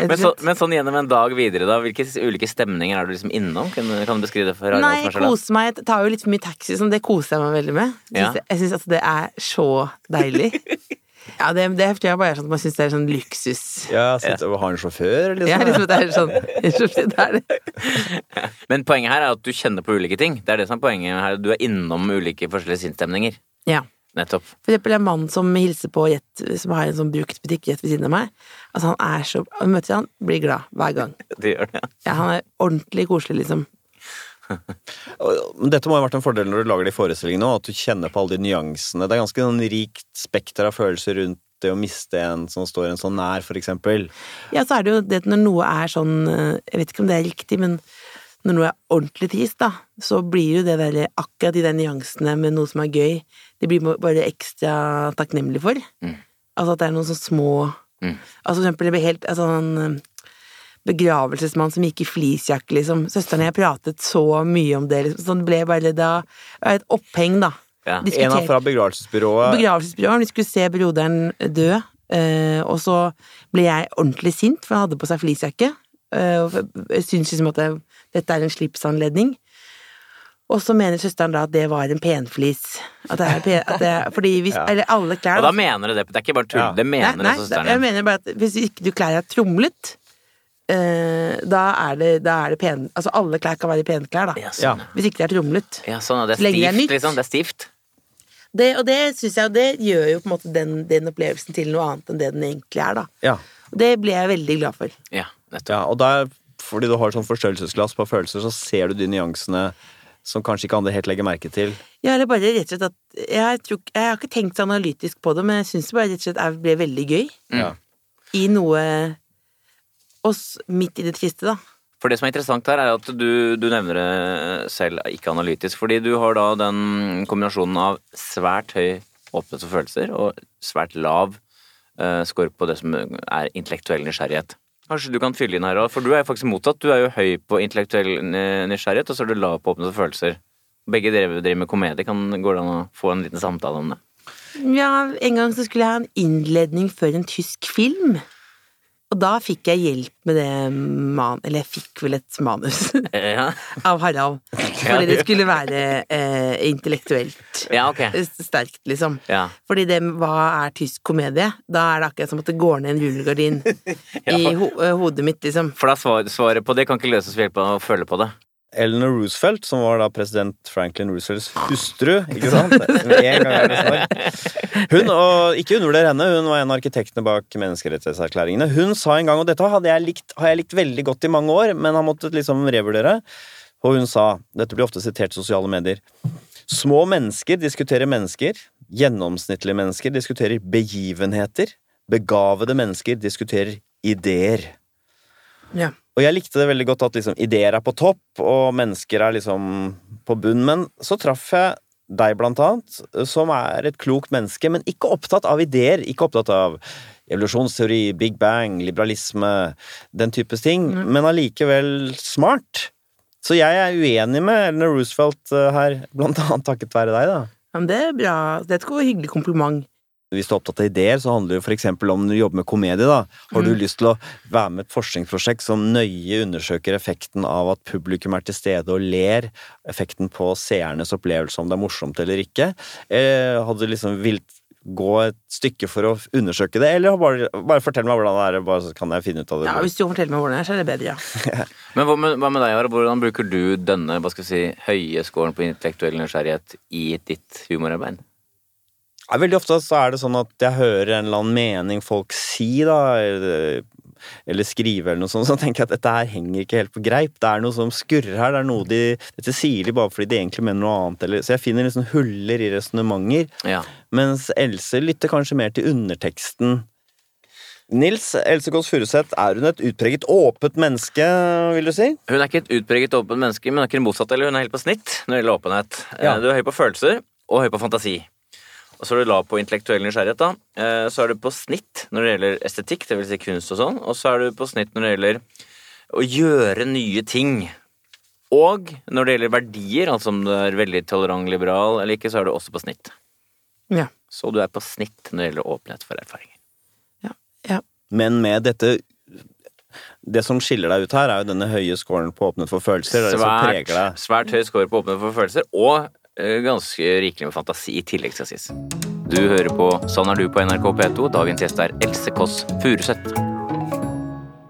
B: Men, så, men sånn gjennom en dag videre, da, hvilke ulike stemninger er du liksom innom? Kan, kan du beskrive det for
C: Nei,
B: er
C: jeg koser meg. Jeg tar jo litt for mye taxi, sånn, det koser jeg meg veldig med. Jeg
B: Ja.
C: syns, jeg syns at det er så deilig. (laughs) Ja, det, det heftig jeg bare er sånn at man syns det er sånn luksus.
A: Ja, sitte og ha en sjåfør, liksom.
C: Ja, liksom, det er sånn (laughs) det er det. (laughs)
B: Men poenget her er at du kjenner på ulike ting. Det er det som er poenget her. Du er innom ulike forskjellige sinnsstemninger.
C: Ja.
B: Nettopp.
C: For eksempel en mann som hilser på Jet, som har en sånn bruktbutikk rett ved siden av meg. Altså, han er så møter han, blir glad hver gang. (laughs)
B: Det gjør det.
C: Ja, han er ordentlig koselig, liksom. (laughs)
A: Dette må ha vært en fordel når du lager de forestillingene òg, at du kjenner på alle de nyansene. Det er ganske sånn rikt spekter av følelser rundt det å miste en som står en så nær, for eksempel.
C: Ja, så er det jo det når noe er sånn eh, Jeg vet ikke om det er riktig, men når noe er ordentlig trist, da, så blir jo det der akkurat de der nyansene med noe som er gøy, det blir bare ekstra takknemlig for.
B: Mm.
C: Altså at det er noen sånne små
B: Mm.
C: Altså for eksempel det ble helt altså, en eh, begravelsesmann som gikk i fleecejakke, liksom. Søsteren og jeg pratet så mye om det, liksom. Så det ble bare da Et oppheng, da.
B: Ja.
A: En av fra begravelsesbyrået
C: begravelsesbyrået. Vi skulle se broderen dø, eh, og så ble jeg ordentlig sint, for han hadde på seg fleecejakke. Eh, jeg syns liksom at det, dette er en slipsanledning. Og så mener søsteren da at det var en penflis. At det er pen, at det, er- fordi hvis (laughs)
A: Ja.
C: Eller alle klær
B: Og da mener du det. Det er ikke bare tull.
A: Ja.
B: Det mener
C: nei, nei,
B: det
C: jeg mener bare at hvis ikke du klær er tromlet, eh, da er det, da er det pen... Altså alle klær kan være penklær, da.
B: Ja, sånn.
C: Hvis ikke de er tromlet.
B: Ja, sånn. ja, Det er
C: stivt, det er nytt.
B: liksom. Det er stivt.
C: Det, og det syns jeg, og det gjør jo på en måte den, den opplevelsen til noe annet enn det den egentlig er, da.
A: Ja.
C: Og det ble jeg veldig glad for.
B: Ja, nettopp.
A: ja, og der, fordi du har sånn forstørrelsesglass på følelser, så ser du de nyansene som kanskje ikke andre helt legger merke til.
C: Ja, eller bare rett og slett at Jeg, tror, jeg har ikke tenkt så analytisk på det, men jeg syns det bare rett og slett er- ble veldig gøy.
A: Ja.
C: I noe oss midt i det triste, da.
B: For det som er interessant her, er at du, du nevner det selv ikke analytisk. Fordi du har da den kombinasjonen av svært høy åpenhet for følelser og svært lav uh, skorp på det som er intellektuell nysgjerrighet. Kanskje du kan fylle inn her òg, for du er jo faktisk motsatt. Du er jo høy på intellektuell nysgjerrighet, og så er du lav på åpne følelser. Begge dere driver med komedie. Kan, går det an å få en liten samtale om det?
C: Ja, en gang så skulle jeg ha en innledning før en tysk film. Og da fikk jeg hjelp med det man... Eller jeg fikk vel et manus
B: Ja, (laughs)
C: av Harald. Fordi det skulle være eh, intellektuelt
B: ja okay.
C: sterkt, liksom.
B: Ja.
C: Fordi det, hva er tysk komedie? Da er det akkurat som at det går ned en rullegardin (laughs) i ho eh, hodet mitt, liksom.
B: For da svar, svaret på det kan ikke løses ved hjelp av å føle på det.
A: Eleanor Roosevelt, som var da president Franklin Roosevelts hustru, ikke sant? Hun, og ikke undervurder henne, hun var en av arkitektene bak menneskerettighetserklæringene. Hun sa en gang, og dette jeg likt, har jeg likt veldig godt i mange år, men har måttet liksom revurdere, og hun sa, dette blir ofte sitert i sosiale medier, små mennesker diskuterer mennesker, gjennomsnittlige mennesker diskuterer begivenheter, begavede mennesker diskuterer ideer.
C: Ja.
A: Og jeg likte det veldig godt at liksom, ideer er på topp, og mennesker er liksom på bunn. Men så traff jeg deg, blant annet, som er et klokt menneske, men ikke opptatt av ideer. Ikke opptatt av evolusjonsteori, big bang, liberalisme, den types ting, men allikevel smart. Så jeg er uenig med Eleanor Roosevelt eh, her, blant annet takket være deg, da.
C: Ja, men det er bra. Det er et hyggelig kompliment.
A: Hvis du er opptatt av ideer, så handler det for eksempel om når du jobber med komedie. da. Har du
C: Mm.
A: lyst til å være med et forskningsprosjekt som nøye undersøker effekten av at publikum er til stede og ler, effekten på seernes opplevelse om det er morsomt eller ikke? Eh, hadde du liksom vilt gå et stykke for å undersøke det, eller bare, bare fortell meg hvordan det er, bare så kan jeg finne ut av det.
C: Ja, Hvis du forteller meg hvordan det er, så er det bedre, ja. (laughs)
B: Men hva med, hva med deg, Ara? Hvordan bruker du denne hva skal vi si, høye scoren på intellektuell nysgjerrighet i ditt humorarbeid?
A: Ja, veldig ofte så er det sånn at jeg hører en eller annen mening folk si, da, eller, eller skrive eller noe sånt, så tenker jeg at dette her henger ikke helt på greip. Det er noe som skurrer her. Det er noe de Dette sier de bare fordi de egentlig mener noe annet, eller Så jeg finner liksom huller i resonnementer.
B: Ja.
A: Mens Else lytter kanskje mer til underteksten. Nils Else Kåss Furuseth, er hun et utpreget åpent menneske, vil du si?
B: Hun er ikke et utpreget åpent menneske, men hun er ikke det motsatte. Eller hun er helt på snitt når det gjelder åpenhet.
A: Ja.
B: Eh, Du er høy på følelser og høy på fantasi. Og så er du lav på intellektuell nysgjerrighet. da. Eh, Så er du på snitt når det gjelder estetikk, det vil si kunst og sånn. Og så er du på snitt når det gjelder å gjøre nye ting. Og når det gjelder verdier, altså om du er veldig tolerant liberal eller ikke, så er du også på snitt.
C: Ja.
B: Så du er på snitt når det gjelder åpenhet for erfaringer.
C: ja. ja.
A: Men med dette Det som skiller deg ut her, er jo denne høye scoren på åpnet for følelser. Det er det som
B: Svært,
A: deg.
B: svært høy score på åpenhet for følelser, og ganske rikelig med fantasi i tillegg, skal sies. Du hører på Sånn er du på NRK P2. Dagens gjest er Else Kåss Furuseth.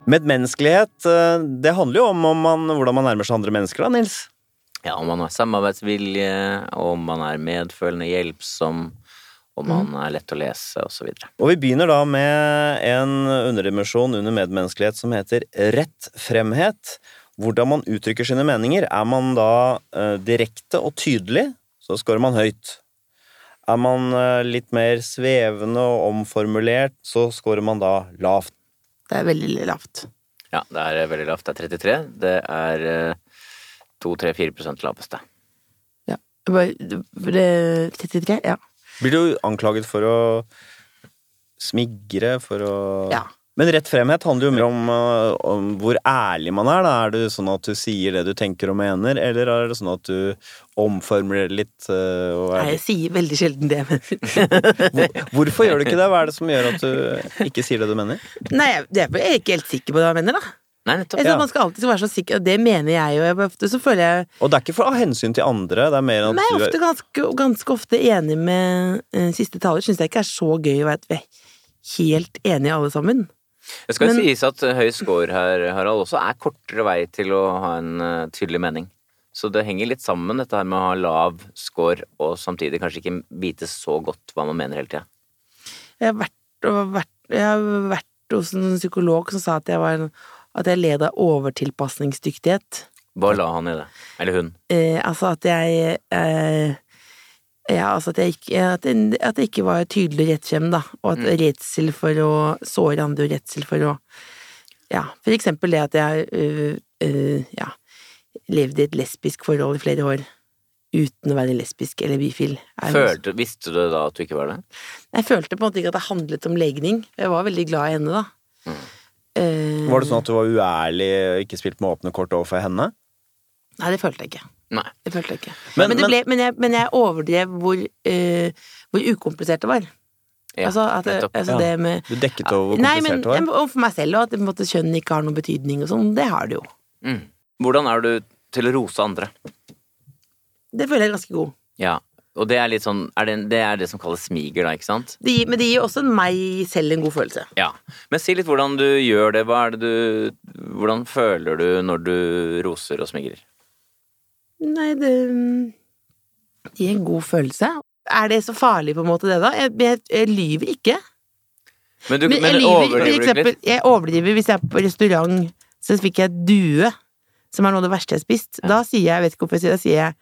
A: Medmenneskelighet, eh, det handler jo om, om man, hvordan man nærmer seg andre mennesker, da, Nils.
B: Ja, om man har samarbeidsvilje, om man er medfølende, hjelpsom, om man er lett å lese, osv.
A: Og vi begynner da med en underdimensjon under medmenneskelighet som heter rettfremhet. Hvordan man uttrykker sine meninger. Er man da eh, direkte og tydelig, så scorer man høyt. Er man eh, litt mer svevende og omformulert, så scorer man da lavt.
C: Det er veldig lavt.
B: Ja, det er veldig lavt. Det er 33. Det er eh, 2-3-4 laveste.
C: Ja. Bare- det- 33? Ja.
A: Blir du anklaget for å smigre, for å
C: ja.
A: Men rett fremhet handler jo mer om, uh, om hvor ærlig man er. Da. Er det sånn at du sier det du tenker og mener, eller er det sånn at du omformulerer litt? uh, og er
C: Nei, jeg sier veldig sjelden det jeg mener. (laughs)
A: Hvor- Hvorfor gjør du ikke det? Hva er det som gjør at du ikke sier det du mener?
C: Nei, jeg er jeg ikke helt sikker på hva jeg mener, da.
B: Nei, nettopp.
C: Jeg synes
A: Ja.
C: Man skal alltid være så sikker, og det mener jeg jo. Jeg, ofte så føler jeg
A: Og det er ikke for av hensyn til andre, det er mer at
C: Nei, ofte
A: er
C: ganske, ganske ofte enig med uh, siste taler. Syns jeg ikke er så gøy å være at vi er helt enige alle sammen.
B: Det skal
C: Men-
B: sies at eh, høy score her, Harald, også er kortere vei til å ha en uh, tydelig mening. Så det henger litt sammen, dette her med å ha lav score og samtidig kanskje ikke vite så godt hva man mener hele tida.
C: Jeg har vært, vært, jeg har vært hos en psykolog som sa at jeg, var, at jeg led av overtilpasningsdyktighet.
B: Hva la han i det? Eller hun?
C: Eh, altså at jeg eh, ja, altså at jeg, ikke, at, jeg, at jeg ikke var tydelig rettskjem, da. Og at
B: Mm.
C: redsel for å såre andre og redsel for å Ja, for eksempel det at jeg øh, øh, ja, levde i et lesbisk forhold i flere år uten å være lesbisk eller bifil.
B: Følte, visste du da at du ikke var det?
C: Jeg følte på en måte ikke at det handlet om legning. Jeg var veldig glad i henne, da.
B: Mm.
C: Uh,
A: Var det sånn at du var uærlig og ikke spilte med åpne kort overfor henne?
C: Nei, det følte jeg ikke.
B: Nei.
C: Det følte jeg ikke.
A: Men-
C: Men, det ble, men, jeg, men jeg overdrev hvor, uh, hvor ukomplisert det var.
B: Ja,
C: altså, at, det- altså
A: Ja.
C: det med
A: Du dekket over hvor
C: Nei,
A: komplisert det var?
C: og for meg selv og at det, måte, kjønn ikke har noen betydning og sånn. Det har det jo.
B: Mm. Hvordan er du til å rose andre?
C: Det føler jeg er ganske god.
B: Ja, og det er litt sånn er det, det er det som kalles smiger, da, ikke sant?
C: Det gir, men det gir også meg selv en god følelse.
B: Ja. Men si litt hvordan du gjør det. Hva er det du Hvordan føler du når du roser og smigrer?
C: Nei, det Det gir en god følelse. Er det så farlig, på en måte, det, da? Jeg, jeg, jeg lyver ikke.
B: Men, du,
C: Men
B: men
C: jeg lyver,
B: overdriver du ikke
C: eksempel,
B: litt?
C: jeg overdriver hvis jeg er på restaurant, så fikk jeg due, som er noe av det verste jeg har spist. Da sier jeg, jeg vet ikke hvorfor jeg sier det, sier jeg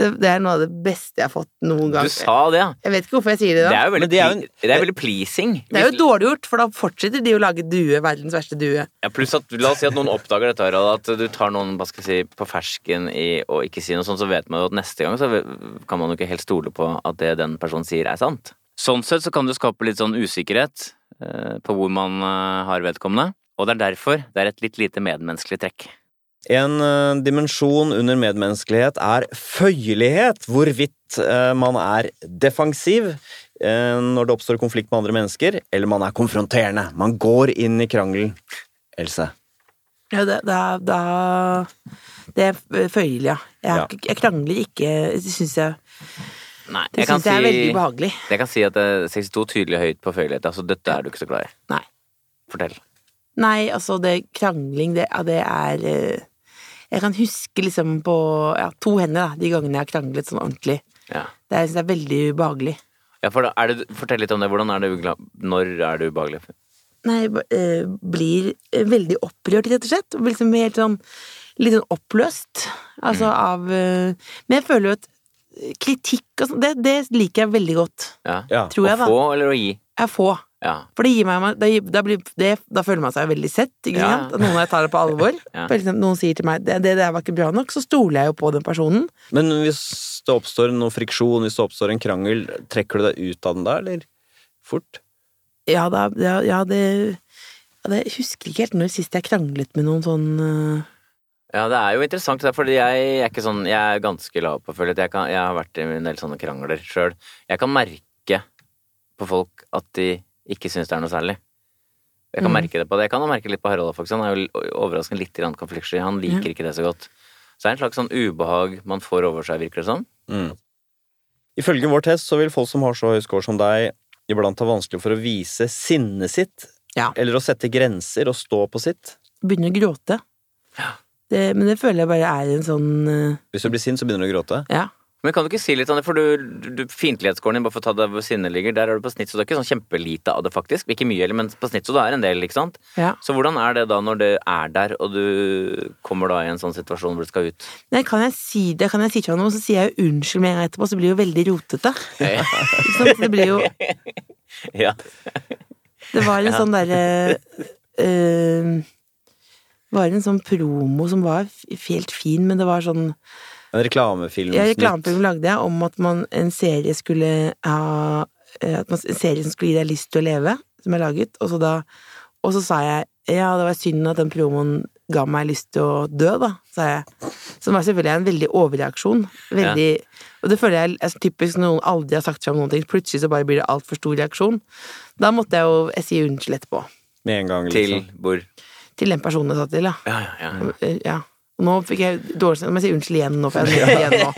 C: det er noe av det beste jeg har fått noen gang.
B: Du sa det, ja.
C: Jeg vet ikke hvorfor jeg sier det
B: Det
C: da.
B: er jo veldig,
A: det er jo
B: det er veldig pleasing.
C: Det er jo dårlig gjort, for da fortsetter de å lage due, verdens verste due.
B: Ja, pluss at, La oss si at noen oppdager dette, Harald, at du tar noen hva skal jeg si, på fersken i å ikke si noe sånt, så vet man jo at neste gang så kan man jo ikke helt stole på at det den personen sier, er sant. Sånn sett så kan det skape litt sånn usikkerhet eh, på hvor man eh, har vedkommende, og det er derfor det er et litt lite medmenneskelig trekk.
A: En eh, dimensjon under medmenneskelighet er føyelighet. Hvorvidt eh, man er defensiv eh, når det oppstår konflikt med andre mennesker, eller man er konfronterende. Man går inn i krangelen. Else.
C: Ja, det, det, da Det er føyelig, ja. Jeg,
A: Ja.
C: jeg krangler ikke, det syns jeg
B: Nei,
C: Det syns jeg er
B: si-
C: veldig behagelig.
B: Jeg kan si at det er 62 tydelig høyt på føyelighet. Altså, dette er du ikke så glad i.
C: Nei.
B: Fortell.
C: Nei, altså, det krangling, det, ja, det er Jeg kan huske liksom på ja, to hender, da, de gangene jeg har kranglet sånn ordentlig.
B: Ja.
C: Det er, jeg synes det er veldig ubehagelig.
B: Ja, for da er det, fortell litt om det. Hvordan er det. Når er det ubehagelig?
C: Nei, jeg eh, blir eh, veldig opprørt, rett og slett. Og blir liksom helt sånn litt sånn oppløst. Altså av eh, Men jeg føler jo at kritikk og sånn, det, det liker jeg veldig godt.
B: Ja.
A: Ja.
C: Tror jeg,
B: Å få eller å gi?
C: Jeg får.
B: Ja.
C: For det gir meg da, det blir det, da føler man seg veldig sett, ikke
B: Ja.
C: sant? Noen av jeg tar det på alvor. (laughs)
B: Ja.
C: Noen sier til meg det, det der var ikke bra nok, så stoler jeg jo på den personen.
A: Men hvis det oppstår noe friksjon, hvis det oppstår en krangel, trekker du deg ut av den da, eller? Fort?
C: Ja, da, ja, ja det det, Jeg husker ikke helt når sist jeg kranglet med noen sånn uh...
B: Ja, det er jo interessant, det er fordi jeg er ikke sånn Jeg er ganske lav på følelse. Jeg, kan- jeg har vært i en del sånne krangler sjøl. Jeg kan merke på folk at de ikke syns det er noe særlig. Jeg kan
C: Mm.
B: merke det på det. Jeg kan merke litt på Harald, faktisk. Han er jo overraskende litt konfliktsky. Han liker ikke det så godt. Så det er en slags sånn ubehag man får over seg, virker det som.
A: Mm. Ifølge vår test så vil folk som har så høy score som deg, iblant ha vanskelig for å vise sinnet sitt,
C: Ja.
A: eller å sette grenser og stå på sitt.
C: Begynner å gråte. Det, men det føler jeg bare er en sånn øh,
A: Hvis du blir sint, så begynner du å gråte.
C: Ja.
B: Men kan du ikke si litt om det, for du, du fiendtlighetsskåren din, bare for å ta deg hvor sinnet ligger, der er du på snitt, så det er ikke sånn kjempelite av det, faktisk. Ikke mye, eller, men på snitt så det er en del, ikke sant?
C: ja.
B: Så hvordan er det da når det er der, og du kommer da i en sånn situasjon hvor du skal ut?
C: Nei, kan jeg si det, kan jeg si til noe, så sier jeg jo unnskyld med en gang etterpå, så blir det jo veldig rotete. Ikke sant? Det blir jo (laughs)
B: ja.
C: Det var en
B: Ja.
C: sånn derre øh, var en sånn promo som var helt fin, men det var sånn
A: En reklamefilm.
C: Ja, reklamefilm lagde jeg om at man, en serie skulle ha eh, at man, En serie som skulle gi deg lyst til å leve, som jeg laget, og så da Og så sa jeg ja, det var synd at den promoen ga meg lyst til å dø, da, sa jeg. Som var selvfølgelig en veldig overreaksjon. Veldig Og det føler jeg er typisk noen aldri har sagt fra om noen ting, plutselig så bare blir det altfor stor reaksjon. Da måtte jeg jo jeg si unnskyld etterpå.
A: Med en gang,
B: Til
A: liksom.
B: hvor
C: Til den personen jeg sa til, ja.
B: Ja, ja, ja.
C: Ja. Og nå fikk jeg dårlig Nå må jeg si unnskyld igjen nå, for jeg er igjen nå.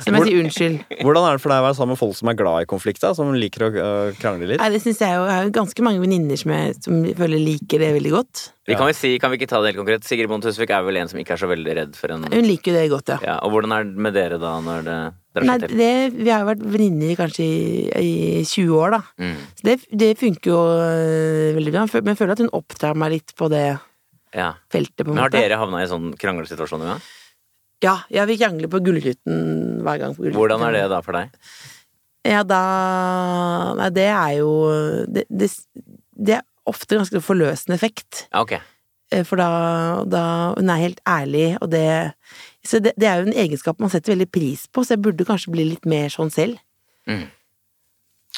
C: Så må jeg si unnskyld.
A: Hvordan er det for deg å være sammen med folk som er glad i konflikt. Som liker å krangle litt?
C: Nei, det synes jeg jo. Jeg har jo ganske mange venninner som jeg som jeg føler liker det veldig godt.
B: Vi kan, vi si, kan vi ikke ta det helt konkret? Sigrid Bonde Tusvik er vel en som ikke er så veldig redd for en
C: Hun liker jo det godt, ja.
B: ja, Og hvordan er det med dere da, når det
C: Nei, det, vi har jo vært venninner i kanskje i, i 20 år, da.
B: Mm.
C: Så det, det funker jo øh, veldig bra. Men jeg føler at hun oppdrar meg litt på det
B: Ja.
C: feltet, på en
B: Men har
C: måte.
B: dere havna i sånn kranglesituasjoner? Ja?
C: Ja, ja, vi krangler på Gullruten hver gang. På Gullruten.
B: Hvordan er det da for deg?
C: Ja, da Nei, det er jo det, det, det er ofte ganske forløsende effekt.
B: Ok.
C: Eh, For da, da Hun er helt ærlig, og det Så det, det er jo en egenskap man setter veldig pris på, så jeg burde kanskje bli litt mer sånn selv.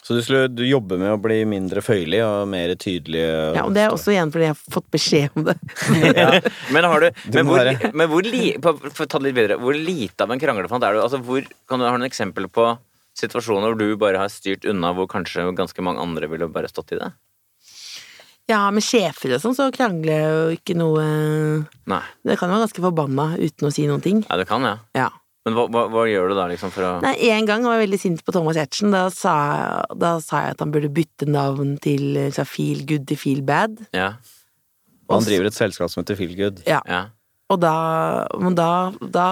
A: Så du, skulle, du jobber med å bli mindre føyelig og mer tydelig? Og
C: Ja, og det er også igjen fordi jeg har fått beskjed om det. (laughs)
B: Ja. Men har du,
A: Du
B: men hvor, men hvor, li, for å ta det litt videre, hvor lite av en kranglefant er du? Altså, hvor, kan du ha noen eksempel på situasjoner hvor du bare har styrt unna, hvor kanskje ganske mange andre ville bare stått i det?
C: Ja, med sjefer og sånn, så krangler jeg jo ikke noe
B: Nei.
C: Det kan jo være ganske forbanna uten å si noen ting.
B: Ja, det kan, ja.
C: Ja.
B: Men hva, hva, hva gjør du da, liksom, for å
C: Nei, en gang var jeg veldig sint på Thomas Giertsen. Da, da sa jeg at han burde bytte navn til eh, Feel Good til Feel Bad.
B: Ja.
A: Han driver et selskap som heter Feelgood.
C: Ja.
B: ja.
C: Og da, men da, da,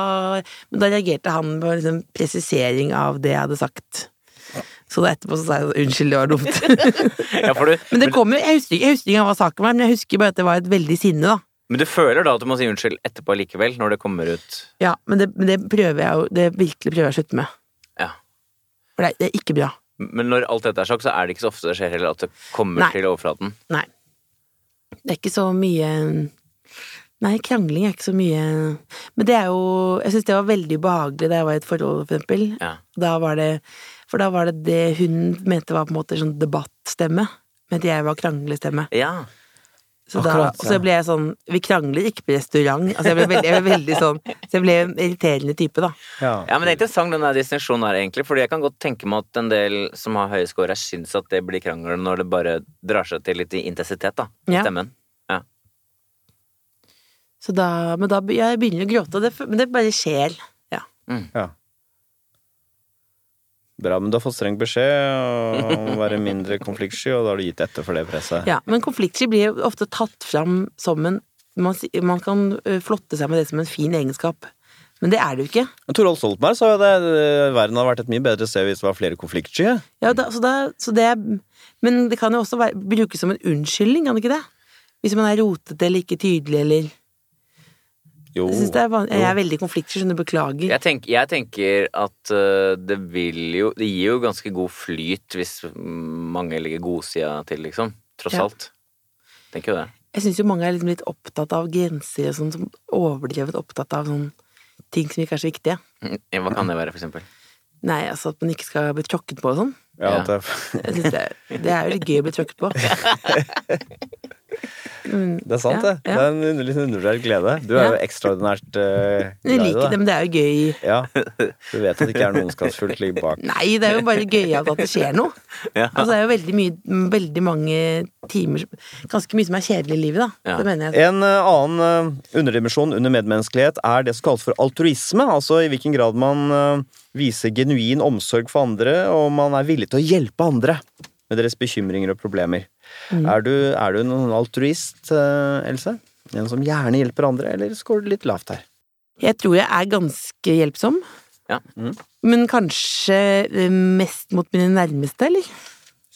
C: men da reagerte han på liksom presisering av det jeg hadde sagt. Så da etterpå så sa jeg unnskyld, det var dumt. (laughs)
B: ja for du, (laughs)
C: men det kom jo, jeg husker, jeg husker ikke hva saken var, men jeg husker bare at det var et veldig sinne, da.
B: Men du føler da at du må si unnskyld etterpå likevel, når det kommer ut
C: Ja, men det, men det prøver jeg jo, det virkelig prøver jeg å slutte med.
B: Ja.
C: For det, er- det er ikke bra.
B: Men når alt dette er sagt, så er det ikke så ofte det skjer heller at det kommer
C: Nei.
B: til overflaten.
C: Nei. Det er ikke så mye Nei, krangling er ikke så mye Men det er jo Jeg syns det var veldig ubehagelig da jeg var i et forhold, for eksempel.
B: Ja.
C: Da var det For da var det det hun mente var på en måte sånn debattstemme, mens jeg var kranglestemme.
B: ja.
C: Så, da,
A: Akkurat,
C: og så ble jeg sånn Vi krangler ikke på restaurant. Altså jeg ble veldig, jeg ble veldig sånn Så jeg ble en irriterende type, da.
A: Ja.
B: Ja, men det er interessant den distinksjonen her, egentlig. Fordi jeg kan godt tenke meg at en del som har høye score, syns at det blir krangel når det bare drar seg til litt i intensitet, da. I
C: Ja.
B: stemmen.
C: Så da, men da jeg begynner å gråte, og det, men det bare skjer. Ja.
A: ja. Bra, men du har fått streng beskjed om å være mindre konfliktsky, og da har du gitt etter for det presset.
C: ja. Men konfliktsky blir jo ofte tatt fram som en man, man kan flotte seg med det som en fin egenskap. Men det er det jo ikke.
A: Torvald Stoltenberg sa jo det, verden hadde vært et mye bedre sted hvis det var flere konfliktsky.
C: Ja, da, så da, så det men det kan jo også være, brukes som en unnskyldning, kan det ikke det? Hvis man er rotete eller ikke tydelig eller
A: Jo.
C: Jeg, det er, jeg er veldig konfliktsky, skjønner du. Beklager.
B: Jeg, tenk, jeg tenker at øh, det vil jo Det gir jo ganske god flyt hvis mange ligger godsida til, liksom. Tross
C: Ja.
B: alt. Tenker jo det.
C: Jeg syns jo mange er liksom litt opptatt av grenser og sånn, som overdrevet opptatt av sånn ting som ikke er så viktige.
B: Mm, Hva kan det være, for eksempel?
C: Nei, altså at man ikke skal bli tråkket på og sånn.
A: Ja,
B: Ja.
A: det,
C: Jeg synes det, er- det er jo litt gøy å bli trukket på. (laughs) Mm,
A: det er sant, det. Det er en under- litt undervurdert glede. Du er jo ekstraordinært uh, (laughs)
C: Jeg liker det, men det er jo gøy
A: Ja. Du vet at det ikke er noe ondskapsfullt ligger bak. (laughs)
C: Nei, det er jo bare gøyalt at det skjer noe.
B: Ja.
C: Altså, det er jo veldig mye Veldig mange timer Ganske mye som er kjedelig i livet, da. Det mener jeg.
A: En uh, annen uh, underdimensjon under medmenneskelighet er det som kalles for altruisme. Altså i hvilken grad man viser genuin omsorg for andre, og man er villig til å hjelpe andre med deres bekymringer og problemer.
C: Mm.
A: Er, du, er du noen altruist, eh, Else? En som gjerne hjelper andre, eller skårer du litt lavt her?
C: Jeg tror jeg er ganske hjelpsom.
B: Ja.
A: Mm.
C: Men kanskje eh, mest mot mine nærmeste, eller?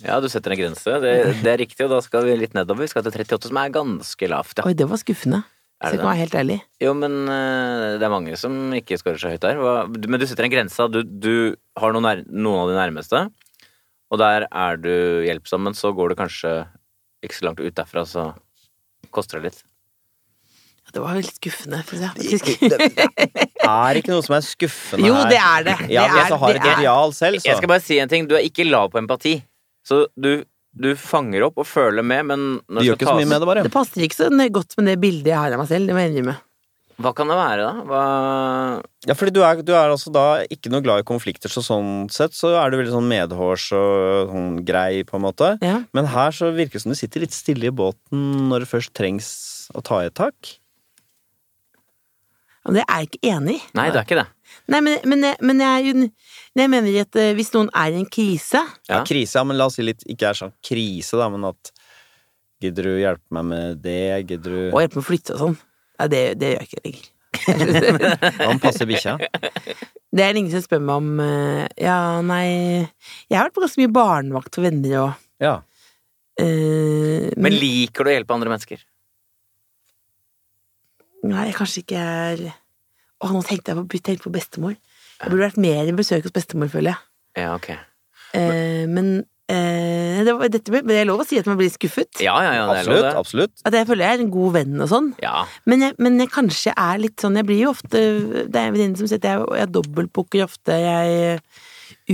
B: Ja, du setter en grense. Det, det er riktig, og da skal vi litt nedover. Vi skal til 38, som er ganske lavt, ja.
C: Oi, det var skuffende.
B: Er
C: Så
B: det
C: jeg kan være helt ærlig.
B: Jo, men øh, det er mange som ikke scorer så høyt der. Men du setter en grense. Du, du har noen, nær, noen av de nærmeste, og der er du hjelpsom, men så går du kanskje ikke så langt ut derfra, så koster det litt.
C: Det var veldig skuffende, synes jeg. faktisk. (laughs)
A: Er ikke noe som er skuffende
C: Jo,
A: her?
C: det er det.
A: Ja,
C: Det er-
A: jeg har et
C: det er-
A: ideal selv, så
B: Jeg skal bare si en ting. Du er ikke lav på empati. Så du, du fanger opp og føler med, men når
A: Du gjør ikke så mye med det, bare.
C: Det passer ikke så godt med det bildet jeg har av meg selv, det må jeg innrømme.
B: Hva kan det være, da? Hva
A: Ja, fordi du er, du er altså da ikke noe glad i konflikter, så sånn sett så er du veldig sånn medhårs og sånn grei, på en måte.
C: Ja.
A: Men her så virker det som du sitter litt stille i båten når det først trengs å ta i et tak.
C: Men det er jeg ikke enig i.
B: Nei, det er ikke det.
C: Nei, men, men, men jeg Jeg mener at eh, hvis noen er i en krise
B: Ja.
A: Krise, ja, men la oss si litt Ikke er sånn krise, da, men at Gidder du hjelpe meg med det? Gidder du
C: og hjelpe med å flytte og sånn, ja, det, det gjør jeg ikke lenger. (laughs)
A: Han passer bikkja.
C: Det er ingen som spør meg om eh, Ja, nei Jeg har vært på ganske mye barnevakt for venner og
A: Ja.
C: uh,
B: Men liker du å hjelpe andre mennesker?
C: Nei, jeg kanskje ikke er Å, nå tenkte jeg på, tenkte på bestemor. Jeg burde vært mer i besøk hos bestemor, føler jeg.
B: Ja, ok.
C: uh, men eh, det, var, dette, det er lov å si at man blir skuffet.
B: Ja, ja, ja, det er lov,
A: Absolutt.
B: det.
A: absolutt.
C: At jeg føler jeg er en god venn og sånn.
B: Ja.
C: Men jeg, men jeg kanskje er litt sånn Jeg blir jo ofte Det er en venninne som sier at jeg, jeg dobbeltbooker ofte. Jeg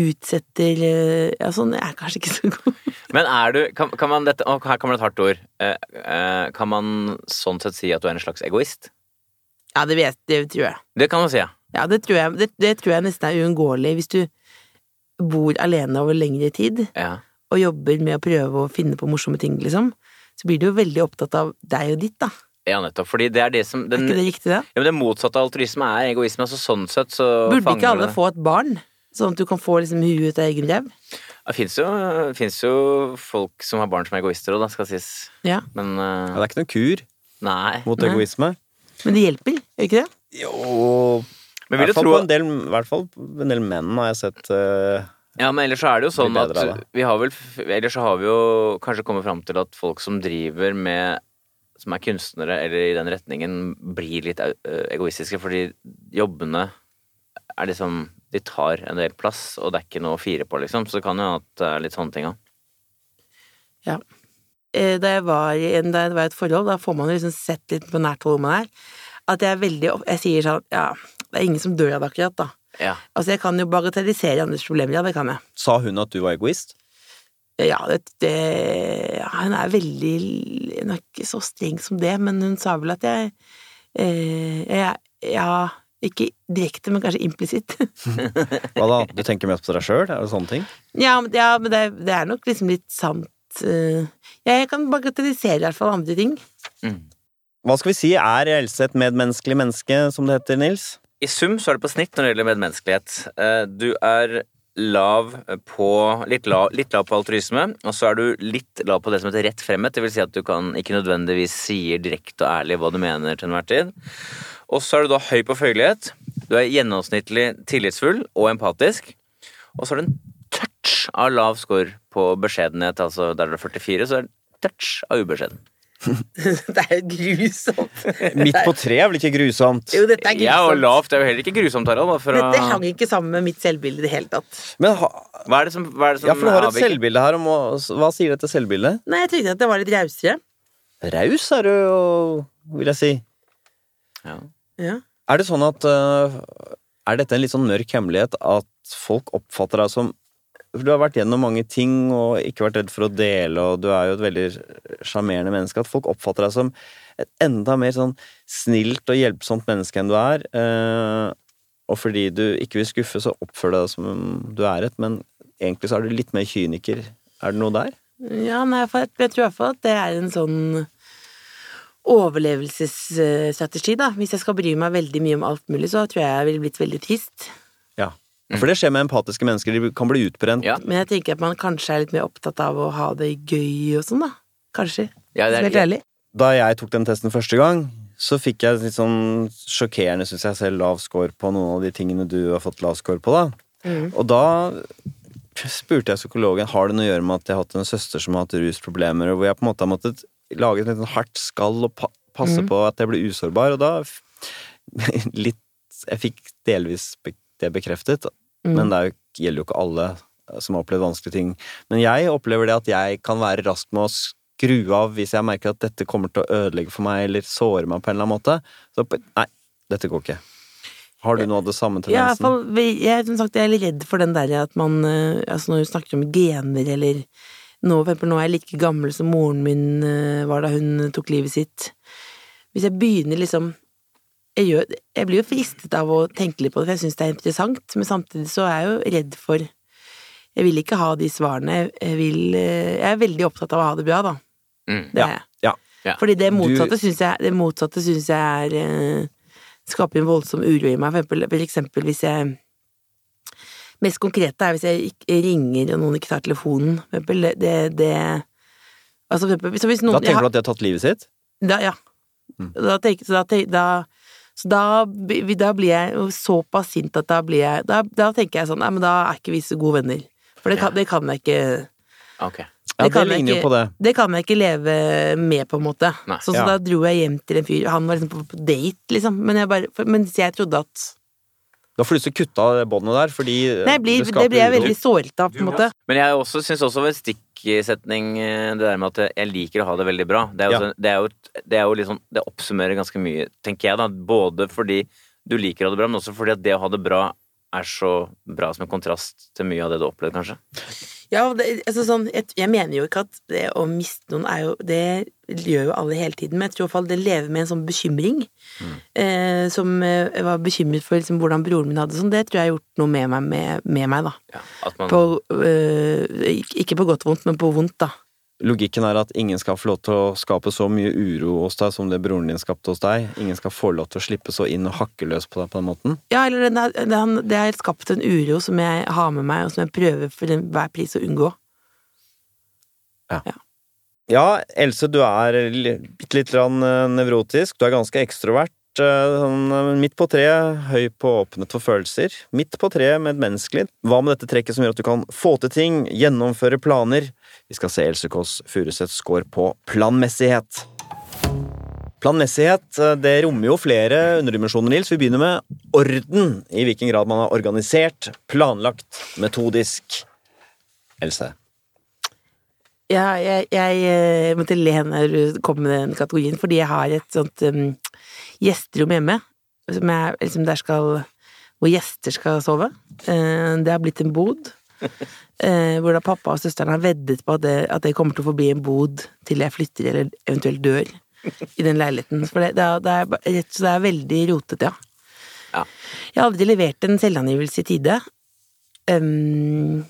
C: utsetter eh, Ja, sånn. Jeg er kanskje ikke så god. (laughs)
B: Men er du Kan, kan man dette Å, her kommer det et hardt ord. Eh, eh, kan man sånn sett si at du er en slags egoist?
C: Ja, det vet det tror jeg.
B: Det kan man si, ja.
C: Ja, det tror jeg, det, det tror jeg nesten er uunngåelig hvis du bor alene over lengre tid
B: ja.
C: og jobber med å prøve å finne på morsomme ting, liksom. Så blir du jo veldig opptatt av deg og ditt, da.
B: Ja, nettopp. Fordi det er det som
C: Er ikke det riktig, da?
B: ja, men det motsatte av altruisme er egoisme. Altså sånn sett så
C: Burde
B: fanger
C: ikke alle
B: det.
C: få et barn? Sånn at du kan få liksom huet ut av egen ræv?
B: Det fins jo, jo folk som har barn som er egoister òg, da, skal sies.
C: Ja.
B: Men
A: Ja,
B: eh,
A: det er ikke noen kur
B: nei.
A: mot
C: Nei.
A: egoisme.
C: Men det hjelper, gjør ikke det?
A: Jo
B: Men
A: I
B: vil du tro
A: en del, i hvert fall en del menn har jeg sett uh,
B: Ja, men ellers så er det jo sånn at vi har vel Ellers så har vi jo kanskje kommet fram til at folk som driver med Som er kunstnere eller i den retningen, blir litt eh, egoistiske fordi jobbene er liksom De tar en del plass, og det er ikke noe å fire på, liksom. Så det kan jo hende at det er litt sånne ting òg.
C: Ja. Eh, Da jeg var i da jeg var i et forhold, da får man liksom sett litt på nært hold hvor man er. At jeg er veldig Jeg sier sånn Ja, det er ingen som dør av akkurat, da.
B: Ja.
C: Altså, jeg kan jo bagatellisere andres problemer, ja, det kan jeg.
A: Sa hun at du var egoist?
C: Ja, det, det ja, Hun er veldig Hun er ikke så streng som det, men hun sa vel at jeg eh, jeg, Ja, ikke direkte, men kanskje implisitt. (laughs)
A: Hva da? Du tenker mest på deg sjøl? Er det sånne ting?
C: ja, men, ja, men det, det er nok liksom litt sant eh, Jeg kan bagatellisere i hvert fall andre ting.
A: Hva skal vi si, er Else et medmenneskelig menneske, som det heter, Nils?
B: I sum så er det på snitt når det gjelder medmenneskelighet. Eh, Du er lav på litt lav, litt lav på altruisme, og så er du litt lav på det som heter rett fremmet. Det vil si at du kan ikke nødvendigvis sier direkte og ærlig hva du mener til enhver tid. Og så er du da høy på følgelighet. Du er gjennomsnittlig tillitsfull og empatisk. Og så er det en touch av lav score på beskjedenhet, altså der det er 44, så er det touch av ubeskjeden. (laughs)
C: det er jo grusomt.
A: Midt på treet er vel ikke grusomt?
C: Jo, dette er grusomt.
B: Ja, og lavt er jo heller ikke grusomt, Harald. å...
C: Dette hang ikke sammen med mitt selvbilde i det hele tatt.
A: Men ha,
B: Hva er det som, hva er det som
A: ja, for du har et
B: avviker?
A: selvbilde her. Om, å- hva sier dette selvbildet?
C: Nei, jeg tenkte at det var litt rausere.
A: Raus er du jo, vil jeg si.
B: Ja.
C: Ja.
A: Er det sånn at øh, Er dette en litt sånn mørk hemmelighet at folk oppfatter deg som For du har vært gjennom mange ting og ikke vært redd for å dele, og du er jo et veldig sjarmerende menneske. At folk oppfatter deg som et enda mer sånn snilt og hjelpsomt menneske enn du er. øh, og fordi du ikke vil skuffe, så oppfører du deg som du er et, men egentlig så er du litt mer kyniker. Er det noe der?
C: Ja, nei, for jeg, tror i hvert fall at det er en sånn overlevelsesstrategi, da. Hvis jeg skal bry meg veldig mye om alt mulig, så tror jeg jeg ville blitt veldig trist.
A: Ja. For det skjer med empatiske mennesker. De kan bli utbrent.
B: Ja.
C: Men jeg tenker at man kanskje er litt mer opptatt av å ha det gøy og sånn, da. Kanskje.
B: Ja, det er-
C: Helt ærlig.
A: Da jeg tok den testen første gang, så fikk jeg litt sånn sjokkerende, syns jeg selv, lav score på noen av de tingene du har fått lav score på, da.
C: Mm.
A: Og da spurte jeg psykologen har det noe å gjøre med at jeg har hatt en søster som har hatt rusproblemer, og hvor jeg på en måte har måttet lage et litt sånn hardt skall og pa passe
C: Mm.
A: på at jeg blir usårbar, og da (laughs) litt Jeg fikk delvis det bekreftet,
C: Mm.
A: men det jo, gjelder jo ikke alle som har opplevd vanskelige ting. Men jeg opplever det at jeg kan være rask med å skru av hvis jeg merker at dette kommer til å ødelegge for meg eller såre meg på en eller annen måte. Så nei, dette går ikke. Har du noe av det samme
C: Ja, i hvert
A: tendensen?
C: fall, jeg, som sagt, jeg er litt redd for den der at man eh, Altså når du snakker om gener eller nå, for eksempel, nå er jeg like gammel som moren min eh, var da hun tok livet sitt. Hvis jeg begynner liksom jeg, gjør, jeg blir jo fristet av å tenke litt på det, for jeg syns det er interessant, men samtidig så er jeg jo redd for Jeg vil ikke ha de svarene. Jeg, vil, eh, jeg er veldig opptatt av å ha det bra, da.
B: Mm.
C: Det
A: Ja,
C: er jeg.
A: ja.
B: Ja.
C: Fordi det
A: Du-
C: motsatte syns jeg, det motsatte synes jeg er eh, Skaper en voldsom uro i meg. For eksempel, for eksempel hvis jeg Mest konkrete er hvis jeg ringer og noen ikke tar telefonen. For eksempel, det, det, det Altså, for eksempel, hvis noen
A: Da tenker du at de har tatt livet sitt?
C: da, ja.
A: Mm.
C: Da tenker, så da, da, så da, da blir jeg såpass sint at da blir jeg Da, da tenker jeg sånn Nei, men da er ikke vi så gode venner. For det kan, det kan jeg ikke
B: okay.
A: Ja, det,
C: kan jeg
A: ligner jo på det.
C: Det kan jeg ikke leve med, på en måte.
B: Nei.
C: så, så
A: Ja.
C: da dro jeg hjem til en fyr. Han var liksom på, på date, liksom. Men jeg bare for, Mens jeg trodde at
A: Da får du lyst til å kutte av det båndet der, fordi
C: Nei, jeg blir,
A: det
C: det blir jeg veldig såret av, på en måte.
B: Men jeg også syns også ved stikksetning eh, det der med at jeg liker å ha det veldig bra. Det er jo,
A: Ja.
B: sånn- det er jo, det er jo liksom Det oppsummerer ganske mye, tenker jeg, da. Både fordi du liker å ha det bra, men også fordi at det å ha det bra er så bra som en kontrast til mye av det du opplevde, kanskje.
C: Ja, det, altså sånn, jeg, jeg mener jo ikke at det å miste noen er jo Det gjør jo alle hele tiden, men jeg tror i hvert fall det lever med en sånn bekymring. Eh, som eh, jeg var bekymret for liksom, hvordan broren min hadde det sånn. Det tror jeg har gjort noe med meg, med, med meg da.
B: Ja, at man
C: På, eh, ikke- ikke på godt og vondt, men på vondt, da.
A: Logikken er at ingen skal få lov til å skape så mye uro hos deg som det broren din skapte hos deg. Ingen skal få lov til å slippe så inn og hakke løs på deg på den måten.
C: Ja, eller det, har- det, det har skapt en uro som jeg har med meg, og som jeg prøver for enhver pris å unngå.
A: Ja, Ja, Else, du er bitte litt eh, nevrotisk. Du er ganske ekstrovert. eh, Sånn, eh, midt på treet, høy på åpnet for følelser. Midt på treet, medmenneskelig. Hva med dette trekket som gjør at du kan få til ting, gjennomføre planer? Vi skal se Else Kåss Furuseths score på planmessighet. Planmessighet eh, det rommer jo flere underdimensjoner, Nils. Vi begynner med orden. I hvilken grad man har organisert, planlagt, metodisk. Else.
C: Ja, jeg, jeg eh, måtte le når du kom med den kategorien, fordi jeg har et sånt um, gjesterom hjemme, som jeg, liksom der skal, hvor gjester skal sove. Uh, det har blitt en bod. (laughs) Eh, hvor da pappa og søsteren har veddet på at det, at det kommer til å forbli en bod til jeg flytter eller eventuelt dør i den leiligheten. For det, det, er, det, er, er veldig rotete, ja.
B: Ja.
C: Jeg har aldri levert en selvangivelse i tide. Um,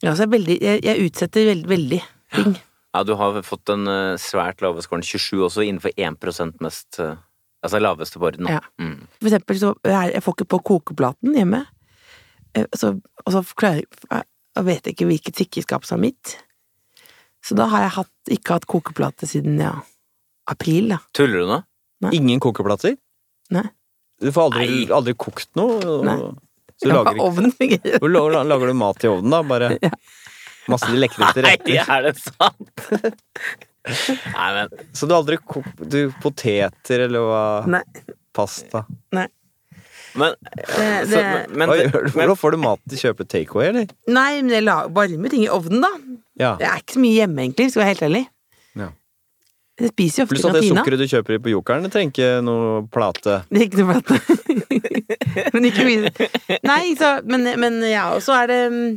C: ja, så jeg, veldig, jeg, jeg utsetter veldig, veldig ting.
B: Ja, du har fått den eh, svært lave scoren 27 også, innenfor 1% mest eh, Altså laveste på orden.
C: Ja.
B: Mm.
C: For eksempel så jeg får ikke på kokeplaten hjemme. Eh, Så, og så klarer jeg Jeg vet ikke hvilket sikkerhetsskap som er mitt. Så da har jeg hatt, ikke hatt kokeplate siden ja, april, da.
B: Tuller du nå?
A: Ingen kokeplater?
C: Nei.
A: Du får aldri, aldri kokt noe? og-
C: Nei.
A: Så du lager, ikke,
C: Ovnen fungerer.
A: hvor lager, lager du mat i ovnen, da? Bare (laughs)
C: Ja.
A: masse de lekreste
B: Nei,
A: retter.
B: er det sant? Nei, men
A: Så du har aldri kokt du, poteter eller hva?
C: Nei.
A: Pasta?
C: Nei.
B: Men,
C: Det,
B: så,
C: det,
B: men,
A: Hva gjør du?
B: men
A: Hvordan får du mat til å kjøpe takeaway, eller?
C: nei, men jeg lager varme ting i ovnen, da.
A: Ja.
C: Det er ikke så mye hjemme, egentlig, skal jeg være helt ærlig.
A: Ja.
C: Jeg spiser jo ofte
A: Pluss at det sukkeret du kjøper på Jokeren, det trenger ikke noe plate. (laughs)
C: Det er ikke noe plate. (laughs) men ikke mye. Nei, så, men, men ja, og så er det mm,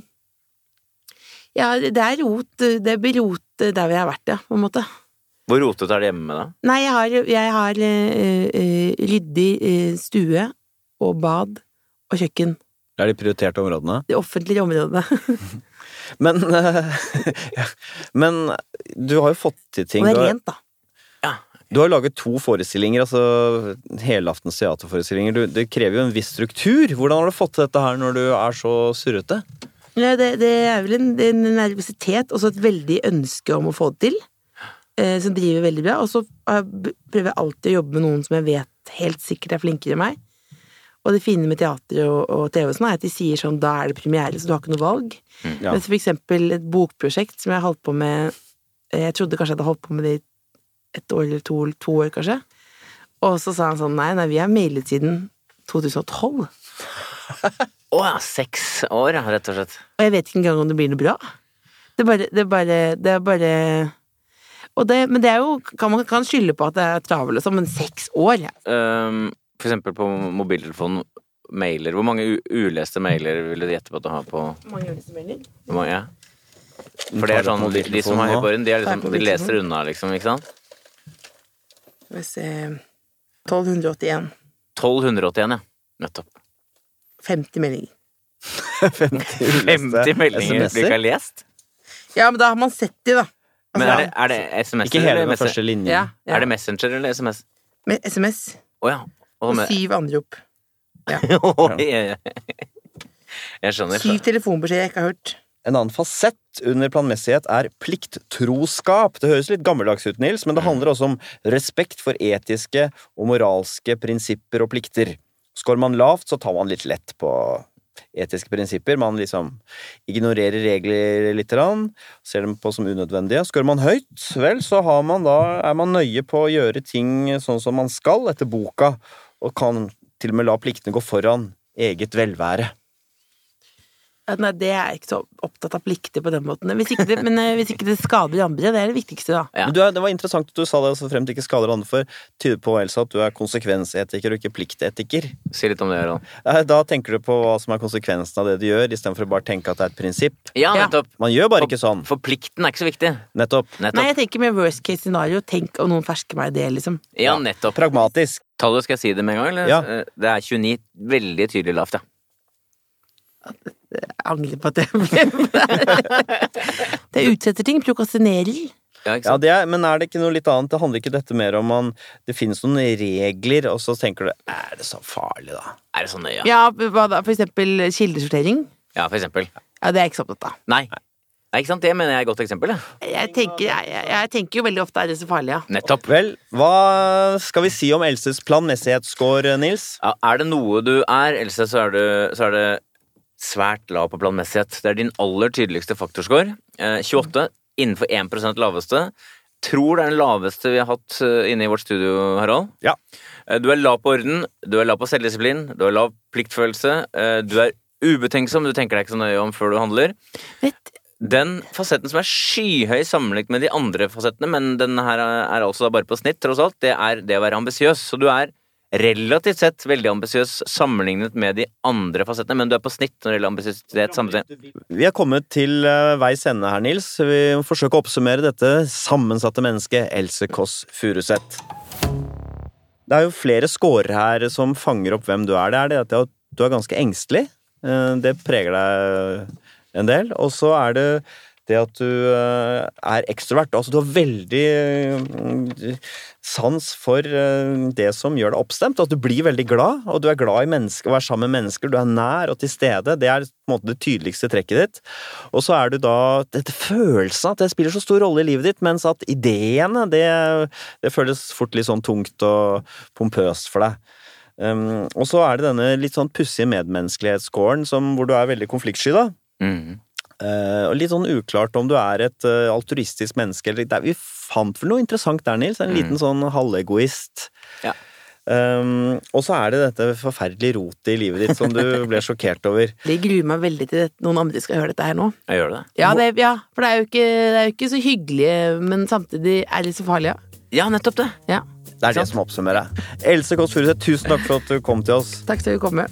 C: Ja, det er rot. Det blir rot der vi har vært, ja, på en måte.
B: hvor rotete er det hjemme, da?
C: Nei, jeg har, jeg har uh, uh, ryddig uh, stue og bad og kjøkken.
A: Det er de prioriterte områdene.
C: De offentlige områdene. (laughs)
A: Men, (laughs) ja. Men du har jo fått til ting.
C: Og det er rent, da.
B: Ja.
A: du har laget to forestillinger, altså helaftens teaterforestillinger. Du, det krever jo en viss struktur. Hvordan har du fått til dette her når du er så surrete?
C: Ja, det, det er vel en, en nervøsitet og så et veldig ønske om å få det til, eh, som driver veldig bra. Og så eh, prøver jeg alltid å jobbe med noen som jeg vet helt sikkert er flinkere enn meg. Og det fine med teater og, og TV og sånn er at de sier sånn da er det premiere, så du har ikke noe valg.
A: Ja.
C: Men for eksempel et bokprosjekt som jeg holdt på med eh, Jeg trodde kanskje jeg hadde holdt på med det i et år eller to, to år, kanskje. Og så sa han sånn nei, nei, vi har mailet siden 2012. (laughs)
B: Å ja, seks år, rett og slett.
C: Og jeg vet ikke engang om det blir noe bra. Det er bare Det er bare, det er bare og det, Men det er jo kan Man kan skylde på at det er travel og sånn, men seks år? Ja.
B: Ehm, for eksempel på mobiltelefonen, mailer. Hvor mange u uleste mailer vil du gjette på at du har på
C: Mange uleste mailer?
B: hvor mange? Ja? For det er sånn, de, de som har høy på de, er liksom, de leser unna, liksom, ikke sant?
C: Skal vi se 1281.
B: 1281, ja. Nettopp.
C: 50 meldinger. (laughs)
A: 50
B: 50 meldinger du ikke har lest?
C: Ja, men da har man sett de, da.
B: Men
C: Altså,
B: er det, er det SMS
A: Ikke hele den første linjen.
C: ja, ja.
B: Er det Messenger eller SMS?
C: Med SMS.
B: Å ja. Og
C: Og syv anrop.
B: Ja. (laughs) jeg, skjønner.
C: Syv telefonbeskjeder jeg ikke har hørt.
A: En annen fasett under planmessighet er plikttroskap. Det høres litt gammeldags ut, Nils, men det handler også om respekt for etiske og moralske prinsipper og plikter. Skårer man lavt, så tar man litt lett på etiske prinsipper. Man liksom ignorerer regler litt, ser dem på som unødvendige. Skårer man høyt, vel, så har man da, er man nøye på å gjøre ting sånn som man skal etter boka, og kan til og med la pliktene gå foran eget velvære.
C: Nei, det er jeg ikke så opptatt av plikter på den måten. Hvis ikke det, men eh, hvis ikke det skader andre, det er det viktigste, da.
B: Ja.
A: Du er, det var interessant at du sa det, så frem til ikke skader andre, for tyder på Elsa, at du er konsekvensetiker og ikke pliktetiker.
B: Si litt om det, Harald.
A: Da tenker du på hva som er konsekvensen av det du gjør, istedenfor å bare tenke at det er et prinsipp.
B: Ja, nettopp.
A: Man gjør bare ikke sånn.
B: For plikten er ikke så viktig.
A: Nettopp.
C: Nei, jeg tenker med worst case scenario. Tenk om noen fersker meg i det, liksom.
B: Ja, nettopp.
A: Pragmatisk.
B: Tallet skal jeg si det med en gang, eller?
A: Ja.
B: Eh, Det er 29. Veldig tydelig lavt, ja.
C: Jeg angrer på at jeg Det utsetter ting. Prokrastinerer.
B: Ja,
A: Ja, det er, men er det ikke noe litt annet? Det handler ikke dette mer om man Det finnes noen regler, og så tenker du Er det så farlig, da?
B: Er det så nøye?
C: Ja, hva da? For eksempel kildesortering.
B: Ja, for eksempel.
C: Ja, det er jeg ikke så opptatt av.
B: Nei. Nei, ikke sant? Det mener jeg er et godt eksempel. Ja.
C: Jeg tenker, jeg, jeg, jeg tenker jo veldig ofte er det så farlig, ja.
B: Nettopp.
A: Vel, hva skal vi si om Elses planmessighetsscore, Nils?
B: Ja, er det noe du er, Else, så er, du, så er det svært lav på planmessighet. Det er din aller tydeligste faktorscore. Eh, 28 innenfor 1% laveste. Tror det er den laveste vi har hatt eh, inne i vårt studio, Harald.
A: Ja.
B: Eh, Du er lav på orden, du er lav på selvdisiplin, du har lav pliktfølelse, eh, du er ubetenksom, du tenker deg ikke så nøye om før du handler.
C: Vet,
B: Den fasetten som er skyhøy sammenlignet med de andre fasettene, men den her er altså bare på snitt, tross alt, det er det å være ambisiøs. Så du er relativt sett veldig ambisiøs sammenlignet med de andre fasettene, men du er på snitt når det gjelder ambisiøsitet.
A: Vi er kommet til eh, veis ende her, Nils. Vi må forsøke å oppsummere dette sammensatte mennesket Else Kåss Furuseth. Det er jo flere scorer her som fanger opp hvem du er. Det er det at du er ganske engstelig. Eh, Det preger deg en del. Og så er det det at du eh, er ekstrovert. Altså du har veldig eh, sans for eh, det som gjør deg oppstemt. At du blir veldig glad, og du er glad i mennesker, å være sammen med mennesker. Du er nær og til stede. Det er på en måte det tydeligste trekket ditt. Og så er du da dette følelsen at det spiller så stor rolle i livet ditt, mens at ideene, det, det føles fort litt sånn tungt og pompøst for deg. Um, og så er det denne litt sånn pussige medmenneskelighetsscoren hvor du er veldig konfliktsky, da.
B: Mhm.
A: Eh, og litt sånn uklart om du er et eh, altruistisk menneske eller ikke. Vi fant vel noe interessant der, Nils. En liten sånn halvegoist.
B: Ja.
A: Um, og så er det dette forferdelige rotet i livet ditt som du (laughs) ble sjokkert over.
C: Det gruer meg veldig til at noen andre skal høre dette her nå.
B: Jeg gjør det.
C: Ja, det, ja for det er, jo ikke, det er jo ikke så hyggelig, men samtidig er det så farlig, ja.
B: Ja, nettopp det.
C: ja.
A: Det er det som oppsummerer. Else Kåss Furuseth, tusen takk for at du kom til oss.
C: Takk skal du komme.